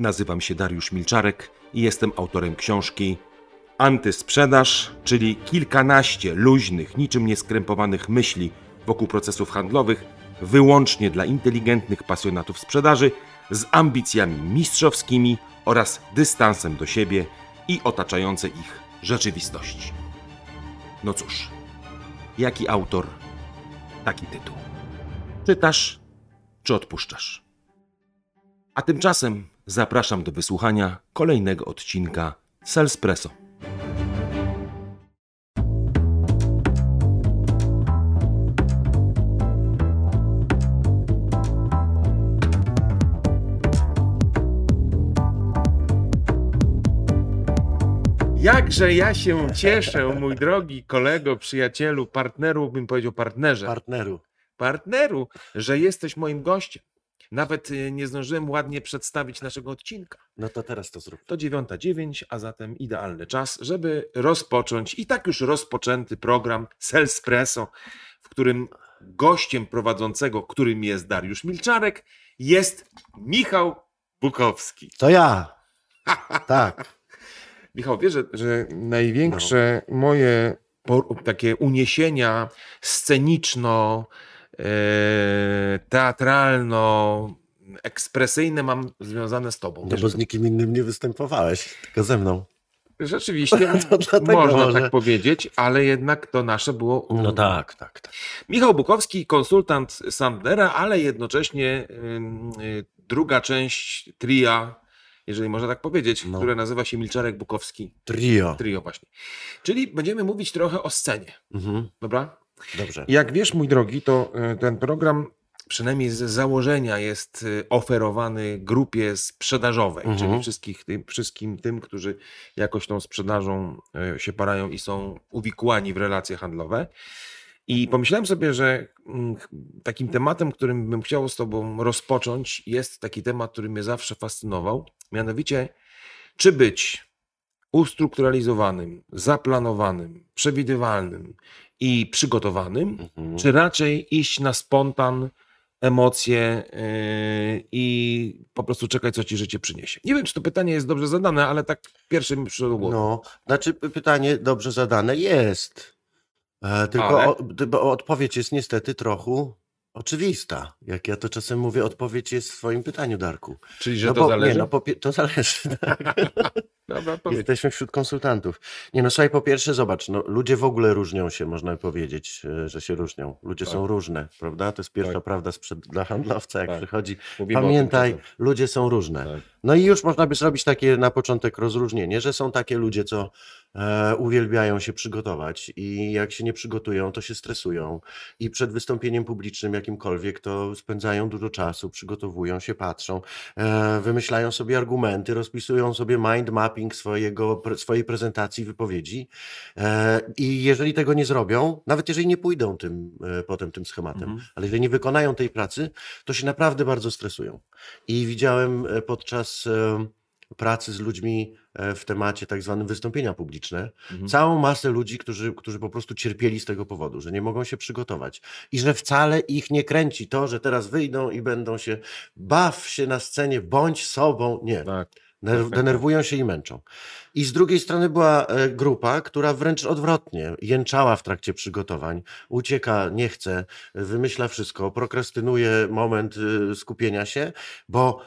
Nazywam się Dariusz Milczarek i jestem autorem książki Antysprzedaż, czyli kilkanaście luźnych, niczym nieskrępowanych myśli wokół procesów handlowych, wyłącznie dla inteligentnych pasjonatów sprzedaży, z ambicjami mistrzowskimi oraz dystansem do siebie i otaczającej ich rzeczywistości. No cóż, jaki autor, taki tytuł. Czytasz czy odpuszczasz? A tymczasem zapraszam do wysłuchania kolejnego odcinka Salespresso. Jakże ja się cieszę, mój drogi kolego, przyjacielu, partneru, bym powiedział partnerze, Partneru. partneru, że jesteś moim gościem. Nawet y, nie zdążyłem ładnie przedstawić naszego odcinka. No to teraz to zrób. To 9.09, a zatem idealny czas, żeby rozpocząć i tak już rozpoczęty program Salespresso, w którym gościem prowadzącego, którym jest Dariusz Milczarek, jest Michał Bukowski. To ja. Tak. Michał, wiesz, że, że największe moje po, takie uniesienia sceniczno, teatralno, ekspresyjne mam związane z tobą. No bo z nikim innym nie występowałeś, tylko ze mną. Rzeczywiście, dlatego można może. tak powiedzieć, ale jednak to nasze było. No tak, tak, tak. Michał Bukowski, konsultant Sandera, ale jednocześnie ym, y, druga część tria, jeżeli można tak powiedzieć, No. które nazywa się Milczarek Bukowski. Trio. Trio właśnie. Czyli będziemy mówić trochę o scenie, Mhm. dobra? Dobrze. Jak wiesz, mój drogi, to y, ten program przynajmniej z założenia jest y, oferowany grupie sprzedażowej, Mhm. czyli wszystkich tym, wszystkim tym, którzy jakoś tą sprzedażą y, się parają i są uwikłani w relacje handlowe. I pomyślałem sobie, że mm, takim tematem, którym bym chciał z Tobą rozpocząć, jest taki temat, który mnie zawsze fascynował. Mianowicie, czy być ustrukturalizowanym, zaplanowanym, przewidywalnym i przygotowanym, Mhm. czy raczej iść na spontan, emocje yy, i po prostu czekać, co ci życie przyniesie. Nie wiem, czy to pytanie jest dobrze zadane, ale tak pierwsze mi przyszło do głowy. No, znaczy py- pytanie dobrze zadane jest. E, tylko Ale? o, odpowiedź jest niestety trochę oczywista. Jak ja to czasem mówię, odpowiedź jest w swoim pytaniu, Darku. Czyli, że no to bo, zależy? Nie, no, po, to zależy. Tak. Dobra. Jesteśmy wśród konsultantów. Nie no, słuchaj, po pierwsze zobacz, no, ludzie w ogóle różnią się, można powiedzieć, e, że się różnią. Ludzie Tak. są różne, prawda? To jest pierwsza Tak. prawda sprzed, dla handlowca, jak Tak. przychodzi. Mówimy Pamiętaj, ludzie są różne. Tak. No i już można by zrobić takie na początek rozróżnienie, że są takie ludzie, co uwielbiają się przygotować i jak się nie przygotują, to się stresują i przed wystąpieniem publicznym jakimkolwiek to spędzają dużo czasu, przygotowują się, patrzą, e, wymyślają sobie argumenty, rozpisują sobie mind mapping swojego, swojej prezentacji, wypowiedzi e, i jeżeli tego nie zrobią, nawet jeżeli nie pójdą tym, e, potem tym schematem, Mhm. ale jeżeli nie wykonają tej pracy, to się naprawdę bardzo stresują. I widziałem e, podczas e, pracy z ludźmi e, w temacie tak zwanym wystąpienia publiczne, Mhm. całą masę ludzi, którzy, którzy po prostu cierpieli z tego powodu, że nie mogą się przygotować i że wcale ich nie kręci to, że teraz wyjdą i będą się baw się na scenie, bądź sobą. Nie. Tak. Ner- denerwują się i męczą. I z drugiej strony była e, grupa, która wręcz odwrotnie jęczała w trakcie przygotowań, ucieka, nie chce, wymyśla wszystko, prokrastynuje moment y, skupienia się, bo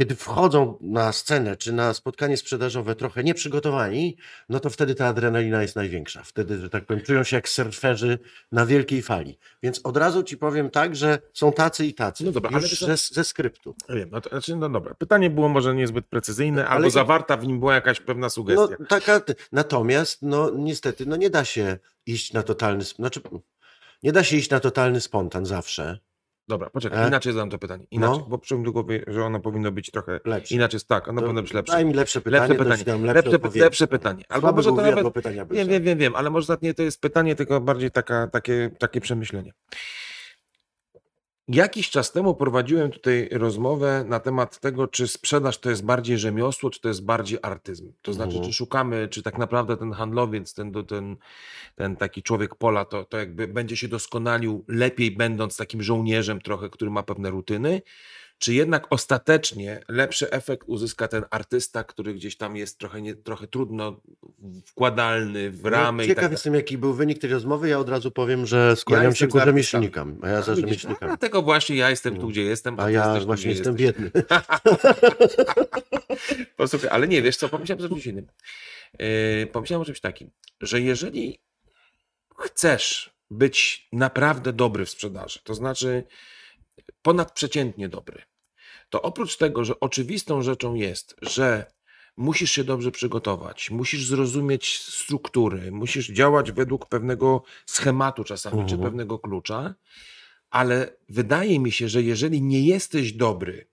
kiedy wchodzą na scenę czy na spotkanie sprzedażowe trochę nieprzygotowani, no to wtedy ta adrenalina jest największa. Wtedy, że tak powiem, czują się jak surferzy na wielkiej fali. Więc od razu ci powiem tak, że są tacy i tacy. No dobra, ale ze, ze skryptu. Wiem, no, to, znaczy, no dobra. Pytanie było może niezbyt precyzyjne, Ale albo zawarta w nim była jakaś pewna No, sugestia. taka, natomiast, no niestety, no nie da się iść na totalny, znaczy, nie da się iść na totalny spontan zawsze. Dobra, poczekaj, E? inaczej zadam to pytanie. Inaczej, No. bo przyszło do głowy, że ono powinno być trochę Lepsze. inaczej. Tak, ono To powinno być lepsze. Daj mi lepsze pytanie, Lepsze pytanie. Lepsze, lepsze, lepsze pytanie. Albo Słaby może to nawet... pytania Wiem, słabe. wiem, wiem, wiem, ale może nie to jest pytanie, tylko bardziej taka, takie, takie przemyślenie. Jakiś czas temu prowadziłem tutaj rozmowę na temat tego, czy sprzedaż to jest bardziej rzemiosło, czy to jest bardziej artyzm. To znaczy, Mhm. czy szukamy, czy tak naprawdę ten handlowiec, ten, ten, ten taki człowiek pola, to, to jakby będzie się doskonalił lepiej, będąc takim żołnierzem trochę, który ma pewne rutyny, czy jednak ostatecznie lepszy efekt uzyska ten artysta, który gdzieś tam jest trochę, nie, trochę trudno wkładalny w ramy No, i ciekaw tak jestem, jaki był wynik tej rozmowy. Ja od razu powiem, że skłaniam jestem się ku rzemieślnikom, a ja A za widzisz, no, rzemieślnikami. Dlatego właśnie ja jestem tu, No. gdzie jestem. A ty ja właśnie jestem jesteś. biedny. Posłuchaj, ale nie, wiesz co, pomyślałem o czymś innym. Yy, pomyślałem o czymś takim, że jeżeli chcesz być naprawdę dobry w sprzedaży, to znaczy ponadprzeciętnie dobry, to oprócz tego, że oczywistą rzeczą jest, że musisz się dobrze przygotować, musisz zrozumieć struktury, musisz działać według pewnego schematu czasami, czy Mhm. pewnego klucza, ale wydaje mi się, że jeżeli nie jesteś dobry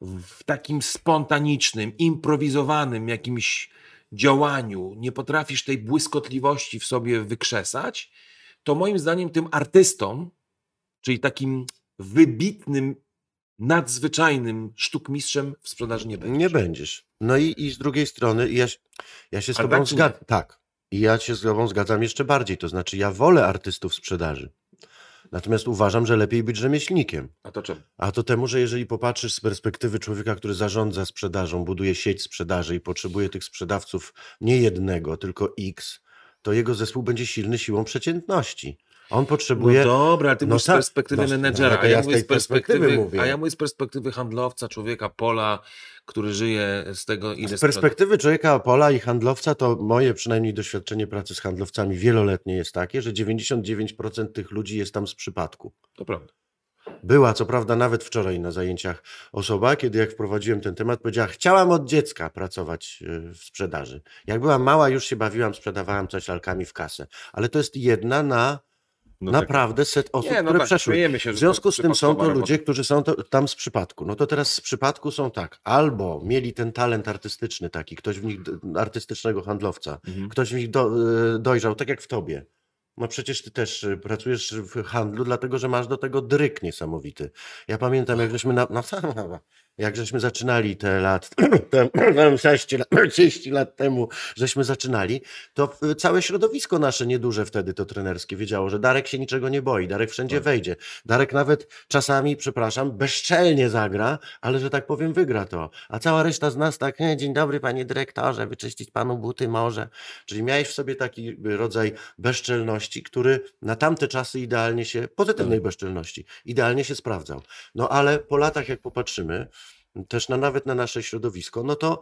w takim spontanicznym, improwizowanym jakimś działaniu, nie potrafisz tej błyskotliwości w sobie wykrzesać, to moim zdaniem tym artystą, czyli takim wybitnym, nadzwyczajnym sztukmistrzem w sprzedaży nie będziesz. Nie będziesz. No i, i z drugiej strony ja, się- ja się z Ale tobą tak zgadzam. Tak. I ja się z tobą zgadzam jeszcze bardziej. To znaczy, ja wolę artystów sprzedaży. Natomiast uważam, że lepiej być rzemieślnikiem. A to czemu? A to temu, że jeżeli popatrzysz z perspektywy człowieka, który zarządza sprzedażą, buduje sieć sprzedaży i potrzebuje tych sprzedawców nie jednego, tylko X, to jego zespół będzie silny siłą przeciętności. On potrzebuje. No dobra, ty No mówisz z tak, perspektywy no, menedżera, a ja mówię z perspektywy, perspektywy mówię. a ja mówię z perspektywy handlowca, człowieka, pola, który żyje z tego, ile Z perspektywy człowieka pola i handlowca, to moje przynajmniej doświadczenie pracy z handlowcami wieloletnie jest takie, że 99% tych ludzi jest tam z przypadku. To prawda. Była, co prawda, nawet wczoraj na zajęciach osoba, kiedy jak wprowadziłem ten temat, powiedziała, chciałam od dziecka pracować y, w sprzedaży. Jak byłam mała, już się bawiłam, sprzedawałam coś lalkami w kasę. Ale to jest jedna na No tak. naprawdę set osób, Nie, no które tak, przeszły. się, W związku z tym są to ludzie, którzy są to, tam z przypadku. No to teraz z przypadku są tak, albo mieli ten talent artystyczny taki, ktoś w nich, artystycznego handlowca, Mhm. ktoś w nich do, y, dojrzał, tak jak w tobie. No przecież ty też y, pracujesz w handlu, dlatego że masz do tego dryk niesamowity. Ja pamiętam, jak żeśmy, na, no, jak żeśmy zaczynali te lat, te, 6 lat, 30 lat temu, żeśmy zaczynali, to y, całe środowisko nasze nieduże wtedy to trenerskie wiedziało, że Darek się niczego nie boi, Darek wszędzie Tak. wejdzie. Darek nawet czasami, przepraszam, bezczelnie zagra, ale że tak powiem wygra to. A cała reszta z nas tak, dzień dobry panie dyrektorze, wyczyścić panu buty może. Czyli miałeś w sobie taki y, rodzaj bezczelności, który na tamte czasy idealnie się, pozytywnej Tak. bezczelności, idealnie się sprawdzał. No ale po latach jak popatrzymy, też na, nawet na nasze środowisko, no to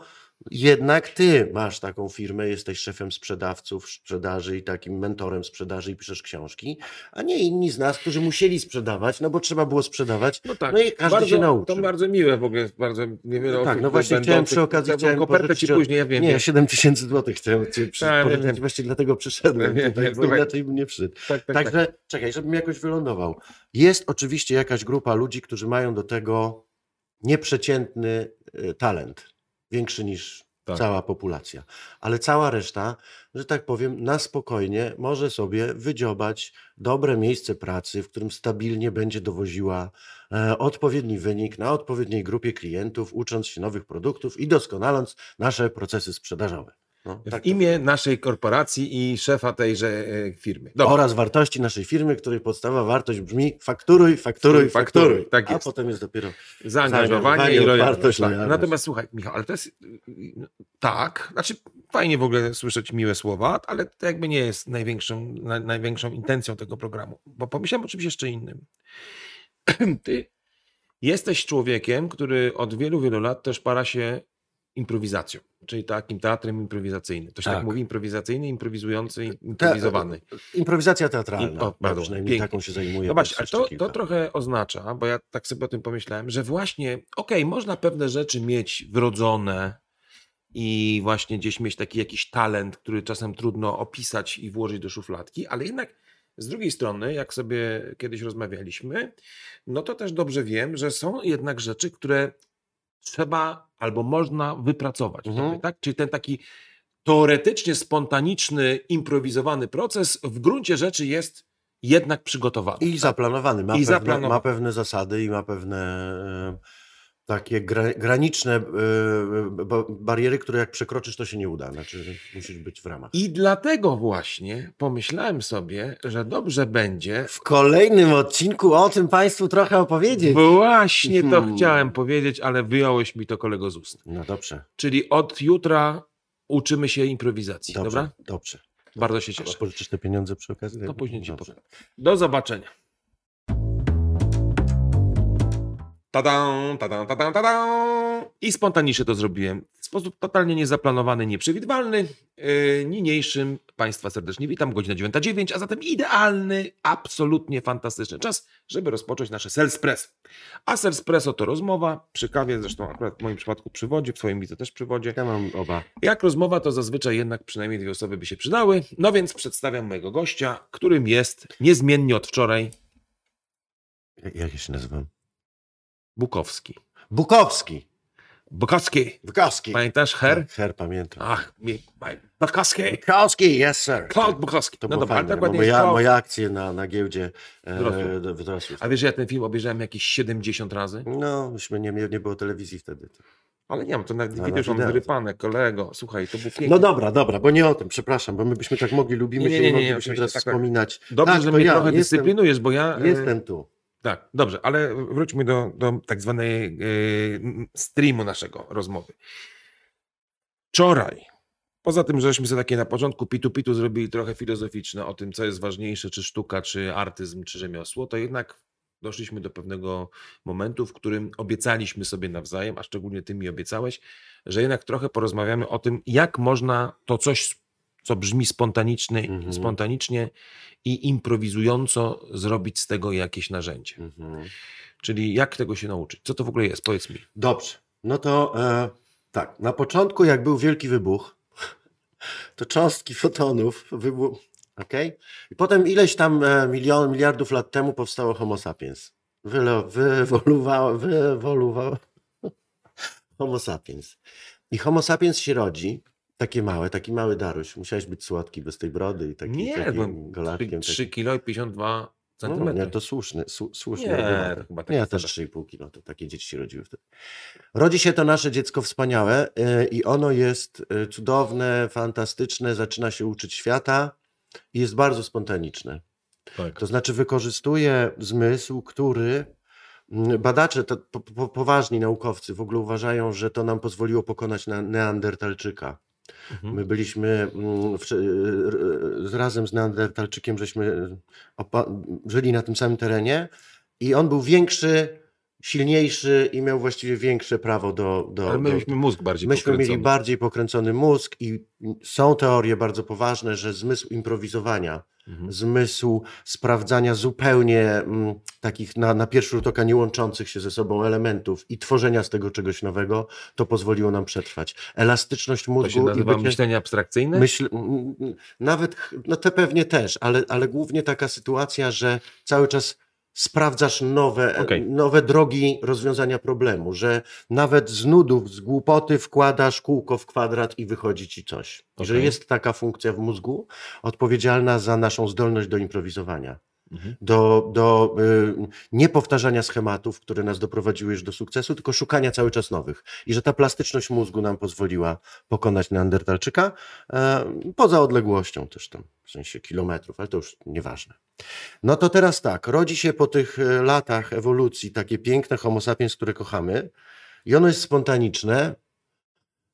jednak ty masz taką firmę, jesteś szefem sprzedawców, sprzedaży i takim mentorem sprzedaży i piszesz książki, a nie inni z nas, którzy musieli sprzedawać, no bo trzeba było sprzedawać. No tak. No i każdy bardzo, się nauczył. To bardzo miłe w ogóle, bardzo niewiele No tak, no właśnie będących- chciałem przy okazji chciałem kopertę ci później, ja wiem. nie, wiem. 7 tysięcy złotych chciałem ci Tak, pożyczyć, właśnie dlatego przyszedłem Wiem, tutaj, wiem, bo słuchaj. inaczej bym nie przyszedł. Tak, tak, Także tak. czekaj, żebym jakoś wylądował. Jest oczywiście jakaś grupa ludzi, którzy mają do tego nieprzeciętny y, talent, większy niż Tak. cała populacja. Ale cała reszta, że tak powiem, na spokojnie może sobie wydziobać dobre miejsce pracy, w którym stabilnie będzie dowoziła e, odpowiedni wynik na odpowiedniej grupie klientów, ucząc się nowych produktów i doskonaląc nasze procesy sprzedażowe. No, W tak to imię naszej korporacji i szefa tejże e, firmy. Dobra. oraz wartości naszej firmy, której podstawowa wartość brzmi fakturuj, fakturuj, Fakturuj, fakturuj. tak A jest. potem jest dopiero Zaangażowanie i lojalność. Tak. Natomiast słuchaj, Michał, ale to jest tak, znaczy fajnie w ogóle słyszeć miłe słowa, ale to jakby nie jest największą, na, największą intencją tego programu, bo pomyślałem o czymś jeszcze innym. Ty jesteś człowiekiem, który od wielu, wielu lat też para się improwizacją, czyli takim teatrem improwizacyjnym. To się tak, Tak. mówi improwizacyjny, improwizujący, improwizowany. improwizacja teatralna. I- o, Ja bardzo przynajmniej pięknie. taką się zajmuję. Zobacz, od ale to, to trochę oznacza, bo ja tak sobie o tym pomyślałem, że właśnie, okej, można pewne rzeczy mieć wrodzone i właśnie gdzieś mieć taki jakiś talent, który czasem trudno opisać i włożyć do szufladki, ale jednak z drugiej strony, jak sobie kiedyś rozmawialiśmy, no to też dobrze wiem, że są jednak rzeczy, które trzeba albo można wypracować. Mhm. sobie, Tak? Czyli ten taki teoretycznie spontaniczny, improwizowany proces w gruncie rzeczy jest jednak przygotowany. I tak? zaplanowany. Ma, I pewne, zaplanowany. ma pewne zasady i ma pewne takie gra, graniczne y, ba- bariery, które jak przekroczysz, to się nie uda. Znaczy, musisz być w ramach. I dlatego właśnie pomyślałem sobie, że dobrze będzie. W kolejnym odcinku o tym Państwu trochę opowiedzieć. Właśnie to Hmm. chciałem powiedzieć, ale wyjąłeś mi to kolego z ust. No dobrze, Czyli od jutra uczymy się improwizacji, dobrze, dobra? dobrze. Bardzo się A cieszę. pożyczysz te pieniądze przy okazji? To później ci powiem. Do zobaczenia. Tadan, tadan, tadan, tadan. I spontanicznie to zrobiłem. W sposób totalnie niezaplanowany, nieprzewidywalny. Yy, niniejszym Państwa serdecznie witam. Godzina 9.09, a zatem idealny, absolutnie fantastyczny czas, żeby rozpocząć nasze Selspresso. A Selspresso to rozmowa przy kawie, zresztą akurat w moim przypadku przy wodzie, w swoim widzę też przy wodzie. Ja mam oba. Jak rozmowa, to zazwyczaj jednak przynajmniej dwie osoby by się przydały. No więc przedstawiam mojego gościa, którym jest niezmiennie od wczoraj jak ja się nazywam? Bukowski. Bukowski. Bukowski. Bukowski. Pamiętasz her? Tak, Her pamiętam. Ach, mi, Bukowski. Bukowski, yes sir. Claude Bukowski. To No dobra, fajne, jest moja, Claude. moje akcje na, na giełdzie e. A wiesz, że ja ten film obejrzałem jakieś 70 razy? No, myśmy nie, nie było telewizji wtedy. Ale nie wiem, to nawet wideo. wyrypane, kolego. Słuchaj, to był piękny. No dobra, dobra, bo nie o tym, przepraszam, bo my byśmy tak mogli, lubimy Nie, nie, się nie, i nie, moglibyśmy oczywiście, teraz tak, tak. wspominać. Dobrze, tak, że mnie ja trochę jestem, dyscyplinujesz, bo ja... e, Jestem tu. Tak, dobrze, ale wróćmy do, do tak zwanej e, streamu naszego rozmowy. Wczoraj, poza tym, żeśmy sobie takie na początku pitu-pitu zrobili trochę filozoficzne o tym, co jest ważniejsze, czy sztuka, czy artyzm, czy rzemiosło, to jednak doszliśmy do pewnego momentu, w którym obiecaliśmy sobie nawzajem, a szczególnie ty mi obiecałeś, że jednak trochę porozmawiamy o tym, jak można to coś, co brzmi spontanicznie, Mhm. spontanicznie i improwizująco zrobić z tego jakieś narzędzie. Mhm. Czyli jak tego się nauczyć? Co to w ogóle jest? Powiedz mi. Dobrze, no to e, tak, na początku jak był wielki wybuch, to cząstki fotonów wybuch, okej? I potem ileś tam e, milion, miliardów lat temu powstało Homo sapiens. Wylo, wyewoluowało, wyewoluowało Homo sapiens. I Homo sapiens się rodzi, takie małe, taki mały daruś. Musiałeś być słodki bez tej brody i taki, nie, takim byłem golarkiem. 3, taki- kilo i 52 No, centymetry. nie, to słuszny, su, słuszny. Nie, to chyba Nie, ja też standard. 3,5 kilo, to takie dzieci się rodziły wtedy. Rodzi się to nasze dziecko wspaniałe yy, i ono jest yy, cudowne, fantastyczne, zaczyna się uczyć świata i jest bardzo spontaniczne. tak. To znaczy wykorzystuje zmysł, który mm, badacze, to, po, po, poważni naukowcy w ogóle uważają, że to nam pozwoliło pokonać na Neandertalczyka. Mhm. My byliśmy mm, w, r- r- razem z Neandertalczykiem, żeśmy opa- żyli na tym samym terenie i on był większy, silniejszy i miał właściwie większe prawo do. do, Ale my mieliśmy mózg bardziej Myśmy mieli pokręcony. bardziej pokręcony mózg i są teorie bardzo poważne, że zmysł improwizowania, Mhm. zmysł sprawdzania zupełnie mm, takich na, na pierwszy rzut oka nie łączących się ze sobą elementów i tworzenia z tego czegoś nowego, to pozwoliło nam przetrwać. Elastyczność To mózgu się i bycie... myślenie abstrakcyjne? Myśl, m, m, nawet, no te pewnie też, ale, ale głównie taka sytuacja, że cały czas sprawdzasz nowe, Okej. nowe drogi rozwiązania problemu, że nawet z nudów, z głupoty wkładasz kółko w kwadrat i wychodzi ci coś. I Że jest taka funkcja w mózgu odpowiedzialna za naszą zdolność do improwizowania Mhm. do, do y, nie powtarzania schematów, które nas doprowadziły już do sukcesu, tylko szukania cały czas nowych. I że ta plastyczność mózgu nam pozwoliła pokonać Neandertalczyka, e, poza odległością też tam, w sensie kilometrów, ale to już nieważne. No to teraz tak, rodzi się po tych e, latach ewolucji takie piękne homo sapiens, które kochamy i ono jest spontaniczne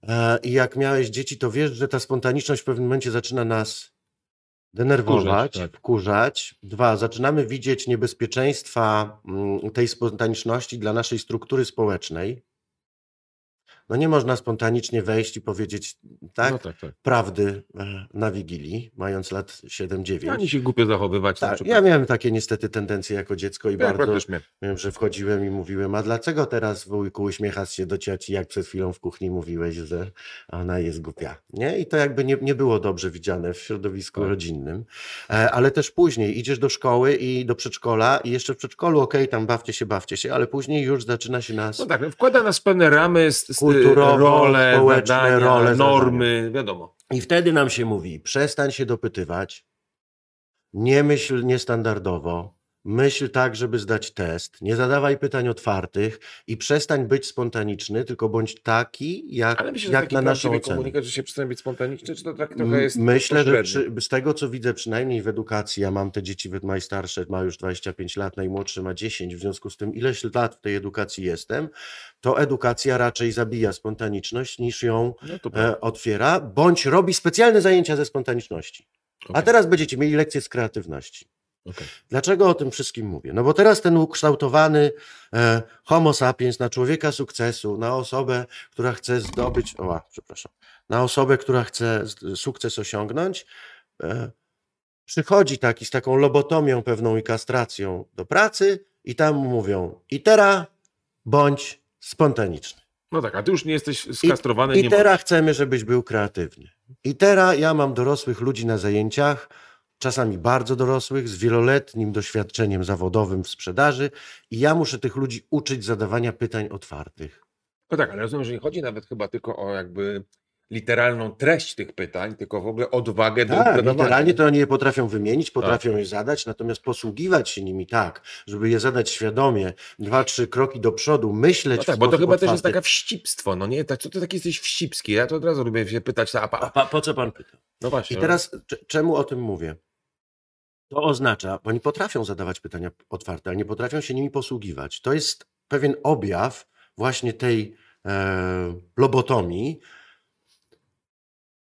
e, i jak miałeś dzieci, to wiesz, że ta spontaniczność w pewnym momencie zaczyna nas denerwować, Wkurzać, tak. wkurzać. Dwa, zaczynamy widzieć niebezpieczeństwa mm, tej spontaniczności dla naszej struktury społecznej. No nie można spontanicznie wejść i powiedzieć tak, No tak, tak. prawdy e, na Wigilii, mając lat 7-9. Ani się głupio zachowywać. Tak, ja miałem takie niestety tendencje jako dziecko i Ja bardzo wiem, że wchodziłem i mówiłem, a dlaczego teraz wujku uśmiechasz się do cioci, jak przed chwilą w kuchni mówiłeś, że ona jest głupia, nie? I to jakby nie, nie było dobrze widziane w środowisku Tak. rodzinnym, e, ale też później idziesz do szkoły i do przedszkola i jeszcze w przedszkolu, okej, tam bawcie się, bawcie się, ale później już zaczyna się nas... No tak, no wkłada nas pewne ramy, z, z, Kulturowo, role, społeczne zadania, role, normy, wiadomo. I wtedy nam się mówi, przestań się dopytywać, nie myśl niestandardowo, myśl tak, żeby zdać test, nie zadawaj pytań otwartych i przestań być spontaniczny, tylko bądź taki, jak, Ale myślę, jak taki na naszą ocenę. komunikat, że się przestanie być spontaniczny, czy to tak trochę jest Myślę, że przy, z tego, co widzę, przynajmniej w edukacji, ja mam te dzieci, najstarsze ma już 25 lat, najmłodszy ma 10, w związku z tym ileś lat w tej edukacji jestem, to edukacja raczej zabija spontaniczność niż ją No e, otwiera, bądź robi specjalne zajęcia ze spontaniczności. A Okej, teraz będziecie mieli lekcje z kreatywności. Okej. Dlaczego o tym wszystkim mówię? No bo teraz ten ukształtowany e, homo sapiens na człowieka sukcesu, na osobę, która chce zdobyć, o, przepraszam, na osobę, która chce sukces osiągnąć, e, przychodzi taki z taką lobotomią pewną i kastracją do pracy i tam mówią i teraz bądź spontaniczny. No tak, a ty już nie jesteś skastrowany, I nie teraz chcemy, żebyś był kreatywny. I teraz ja mam dorosłych ludzi na zajęciach, czasami bardzo dorosłych, z wieloletnim doświadczeniem zawodowym w sprzedaży, i ja muszę tych ludzi uczyć zadawania pytań otwartych. No tak, ale rozumiem, że nie chodzi nawet chyba tylko o jakby literalną treść tych pytań, tylko w ogóle odwagę do Tak, zadawania. literalnie to oni je potrafią wymienić, potrafią je zadać, natomiast posługiwać się nimi tak, żeby je zadać świadomie, dwa, trzy kroki do przodu, myśleć No w tak, bo to chyba też jest otwarty. taka wścibstwo, no nie? Tak, co ty taki jesteś wścibski? Ja to od razu lubię się pytać, a, A pa, pa, po co pan pyta? no właśnie. I teraz cze- czemu o tym mówię? To oznacza, bo oni potrafią zadawać pytania otwarte, ale nie potrafią się nimi posługiwać. To jest pewien objaw właśnie tej e, lobotomii,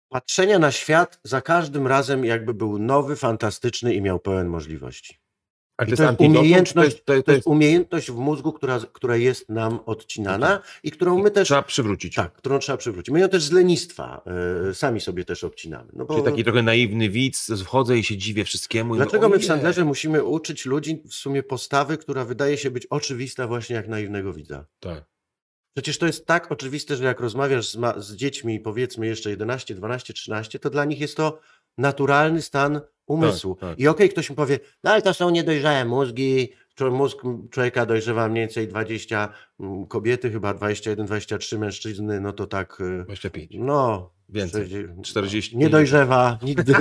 patrzenia na świat za każdym razem, jakby był nowy, fantastyczny i miał pełen możliwości. A to jest to jest umiejętność, to jest, to, jest umiejętność w mózgu, która, która jest nam odcinana i którą my też. trzeba przywrócić. Tak, którą trzeba przywrócić. My ją też z lenistwa e, sami sobie też obcinamy. No bo... Czyli taki trochę naiwny widz, wchodzę i się dziwię wszystkiemu. Dlaczego my w. Sandlerze musimy uczyć ludzi w sumie postawy, która wydaje się być oczywista właśnie jak naiwnego widza? Tak. Przecież to jest tak oczywiste, że jak rozmawiasz z, z dziećmi, powiedzmy jeszcze 11, 12, 13, to dla nich jest to naturalny stan umysłu. Tak, tak. I okej, ktoś mi powie, no ale to są niedojrzałe mózgi, mózg człowieka dojrzewa mniej więcej 20, mm, kobiety chyba 21, 23, mężczyzny, no to tak, y, 25. no... Więcej. 40, 40. Nie dojrzewa nigdy.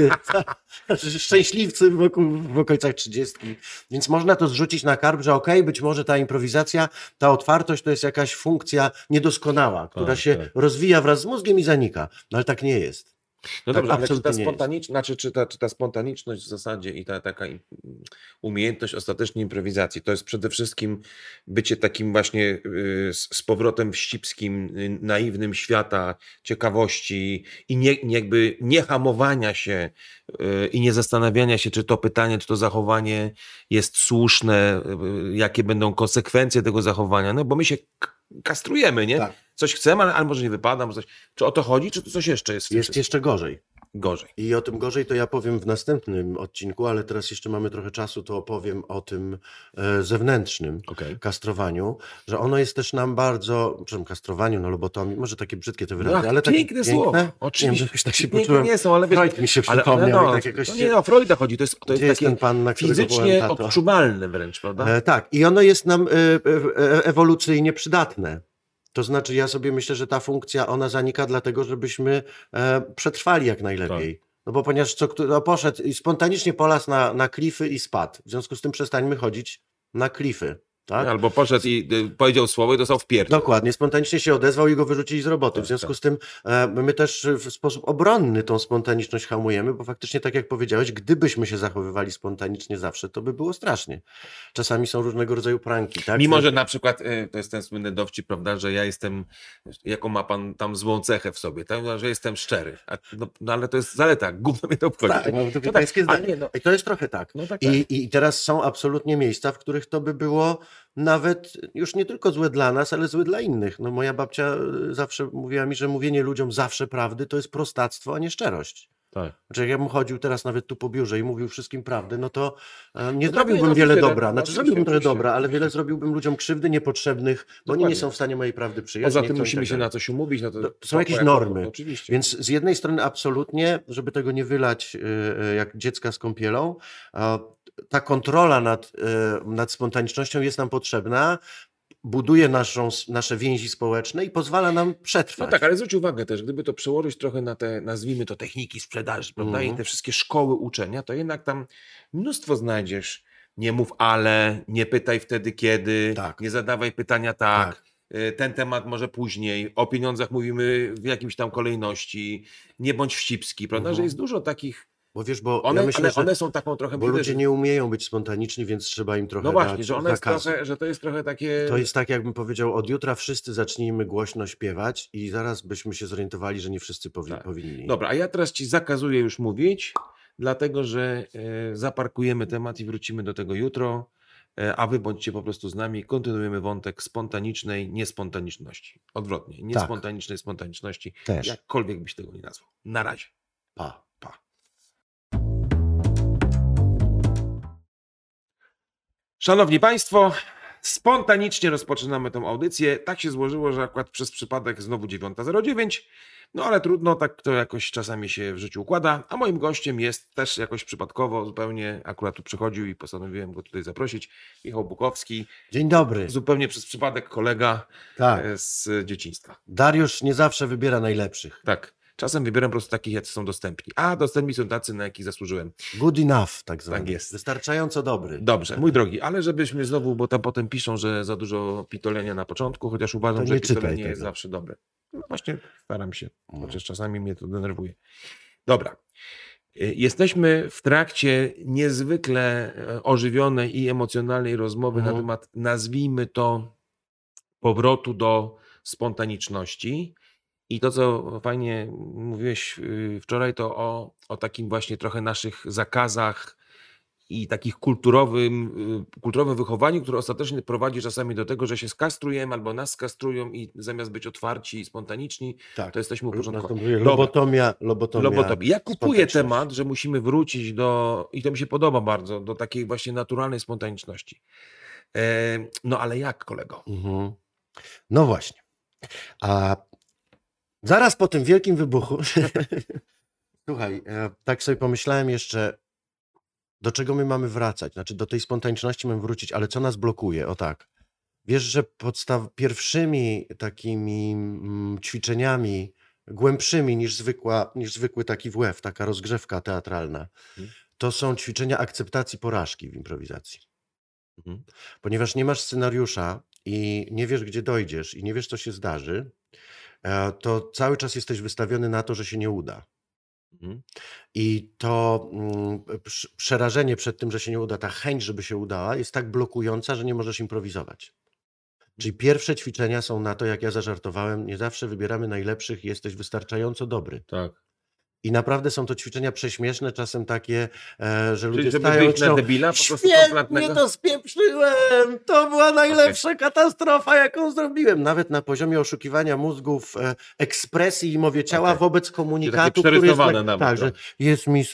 Szczęśliwcy w, oku, w okolicach 30. Więc można to zrzucić na karb, że okej, być może ta improwizacja, ta otwartość to jest jakaś funkcja niedoskonała, która Tak, się tak. rozwija wraz z mózgiem i zanika. No ale tak nie jest. No Tak dobrze, ale czy ta, spontaniczność, znaczy, czy, ta, czy ta spontaniczność w zasadzie i ta taka umiejętność ostatecznej improwizacji, to jest przede wszystkim bycie takim właśnie y, z, powrotem wścibskim, y, naiwnym świata, ciekawości i nie, jakby nie hamowania się y, i nie zastanawiania się, czy to pytanie, czy to zachowanie jest słuszne, jakie będą konsekwencje tego zachowania, no bo my się kastrujemy, nie? Tak. Coś chcemy, ale, ale może nie wypada, może coś. Czy o to chodzi, czy to coś jeszcze jest? Jest jeszcze gorzej. Gorzej. I o tym gorzej to ja powiem w następnym odcinku, ale teraz jeszcze mamy trochę czasu, to opowiem o tym e, zewnętrznym Okej. kastrowaniu, że ono jest też nam bardzo, przepraszam, kastrowaniu, no lobotomii, może takie brzydkie te wyrazy, No, ale takie piękne piękne. słowo. Nie wiem, Oczywiście. jakoś tak się poczułem. nie są, ale wiesz, Freud mi się ale, przypomniał ale no, tak jakoś to nie o Freuda chodzi, to jest, to jest jest ten pan, na fizycznie odczuwalne wręcz, prawda? E, tak, i ono jest nam e, e, ewolucyjnie przydatne. To znaczy, ja sobie myślę, że ta funkcja ona zanika dlatego, żebyśmy e, przetrwali jak najlepiej. Tak. No bo ponieważ co, no poszedł i spontanicznie polasł na, na klify i spadł. W związku z tym przestańmy chodzić na klify. Tak? Albo poszedł i y, powiedział słowo i dostał w pierdol. Dokładnie, spontanicznie się odezwał i go wyrzucili z roboty. Tak, w związku tak. z tym e, my też w sposób obronny tą spontaniczność hamujemy, bo faktycznie, tak jak powiedziałeś, gdybyśmy się zachowywali spontanicznie zawsze, to by było strasznie. Czasami są różnego rodzaju pranki. Tak? Mimo, że na przykład y, to jest ten słynny dowcip, prawda, że ja jestem, jaką ma pan tam złą cechę w sobie, tak? No, że jestem szczery. A, no, no ale to jest zaleta, gówno mnie to obchodzi. Tak, no, to tak, pańskie ale zdanie. nie, no, I to jest trochę tak. no tak, tak. I, I teraz są absolutnie miejsca, w których to by było nawet już nie tylko złe dla nas, ale złe dla innych. No, moja babcia y, zawsze mówiła mi, że mówienie ludziom zawsze prawdy to jest prostactwo, a nie szczerość. tak. Znaczy, jak ja bym chodził teraz nawet tu po biurze i mówił wszystkim prawdę, no to e, nie No zrobiłbym no, wiele dobra. no, Znaczy, zrobiłbym trochę dobra, ale wiele zrobiłbym ludziom krzywdy niepotrzebnych, bo oni nie Dokładnie. są w stanie mojej prawdy przyjąć. Poza tym musimy się na coś umówić. No to, To są jakieś normy. Oczywiście. Więc z jednej strony absolutnie, żeby tego nie wylać y, y, jak dziecka z kąpielą, ta kontrola nad, y, nad spontanicznością jest nam potrzebna, buduje naszą, nasze więzi społeczne i pozwala nam No przetrwać. tak, ale zwróć uwagę też, gdyby to przełożyć trochę na te, nazwijmy to, techniki sprzedaży, prawda, Mhm. i te wszystkie szkoły uczenia, to jednak tam mnóstwo znajdziesz nie mów ale, nie pytaj wtedy kiedy, Tak. nie zadawaj pytania tak. Tak. y, Ten temat może później, o pieniądzach mówimy w jakimś tam kolejności, nie bądź wścibski, prawda? Mhm. Że jest dużo takich, Bo wiesz, bo one, ja myślę, ale one są taką trochę... bo ludzie że- nie umieją być spontaniczni, więc trzeba im trochę No właśnie, dać że, one jest trochę, że to jest trochę takie... To jest tak, jakbym powiedział, od jutra wszyscy zacznijmy głośno śpiewać i zaraz byśmy się zorientowali, że nie wszyscy powi- Tak. powinni. Dobra, a ja teraz ci zakazuję już mówić, dlatego że e, zaparkujemy temat i wrócimy do tego jutro, e, a wy bądźcie po prostu z nami. Kontynuujemy wątek spontanicznej niespontaniczności. Odwrotnie, niespontanicznej spontaniczności, Też. jakkolwiek byś tego nie nazwał. Na razie. Pa. Szanowni Państwo, spontanicznie rozpoczynamy tą audycję. Tak się złożyło, że akurat przez przypadek znowu 9.09, no ale trudno, tak to jakoś czasami się w życiu układa. A moim gościem jest też jakoś przypadkowo, zupełnie akurat tu przychodził i postanowiłem go tutaj zaprosić, Michał Bukowski, Dzień dobry. zupełnie przez przypadek kolega Tak. e, z dzieciństwa. Dariusz nie zawsze wybiera najlepszych. Tak, czasem wybieram po prostu takich, jacy są dostępni. A dostępni są tacy, na jakich zasłużyłem. Good enough, tak zwany. Tak jest. Wystarczająco dobry. Dobrze, mój drogi, ale żebyśmy znowu, bo tam potem piszą, że za dużo pitolenia na początku, chociaż uważam, że pitolenie jest zawsze dobre. No właśnie staram się, No. chociaż czasami mnie to denerwuje. Dobra. Y, Jesteśmy w trakcie niezwykle e, ożywionej i emocjonalnej rozmowy na Mhm. temat, nazwijmy to, powrotu do spontaniczności. I to, co fajnie mówiłeś y, wczoraj, to o, o takim właśnie trochę naszych zakazach i takich kulturowym, y, kulturowym wychowaniu, które ostatecznie prowadzi czasami do tego, że się skastrujemy albo nas skastrują i zamiast być otwarci i spontaniczni, Tak. to jesteśmy uporządkowani. Lobotomia, lobotomia. Lobotomii. Ja kupuję temat, że musimy wrócić do, i to mi się podoba bardzo, do takiej właśnie naturalnej spontaniczności. E, no ale jak, kolego? Mhm. No właśnie. A zaraz po tym wielkim wybuchu, słuchaj, e, tak sobie pomyślałem jeszcze, do czego my mamy wracać? Znaczy, do tej spontaniczności mamy wrócić, ale co nas blokuje? O tak. Wiesz, że podstaw pierwszymi takimi mm, ćwiczeniami głębszymi niż, zwykła, niż zwykły taki WF, taka rozgrzewka teatralna, Mhm. to są ćwiczenia akceptacji porażki w improwizacji Mhm. ponieważ nie masz scenariusza i nie wiesz, gdzie dojdziesz i nie wiesz, co się zdarzy, e, to cały czas jesteś wystawiony na to, że się nie uda. Mhm. I to mm, prz- przerażenie przed tym, że się nie uda, ta chęć, żeby się udała, jest tak blokująca, że nie możesz improwizować. Czyli pierwsze ćwiczenia są na to, jak ja zażartowałem, nie zawsze wybieramy najlepszych jesteś wystarczająco dobry. Tak. I naprawdę są to ćwiczenia prześmieszne, czasem takie, e, że ludzie Czyli stają i na debila po Świetnie to spieprzyłem! To była najlepsza katastrofa, jaką zrobiłem. Nawet na poziomie oszukiwania mózgów, e, ekspresji i mowie ciała Okej. wobec komunikatu, który jest tak, nawet tak, że jest mi,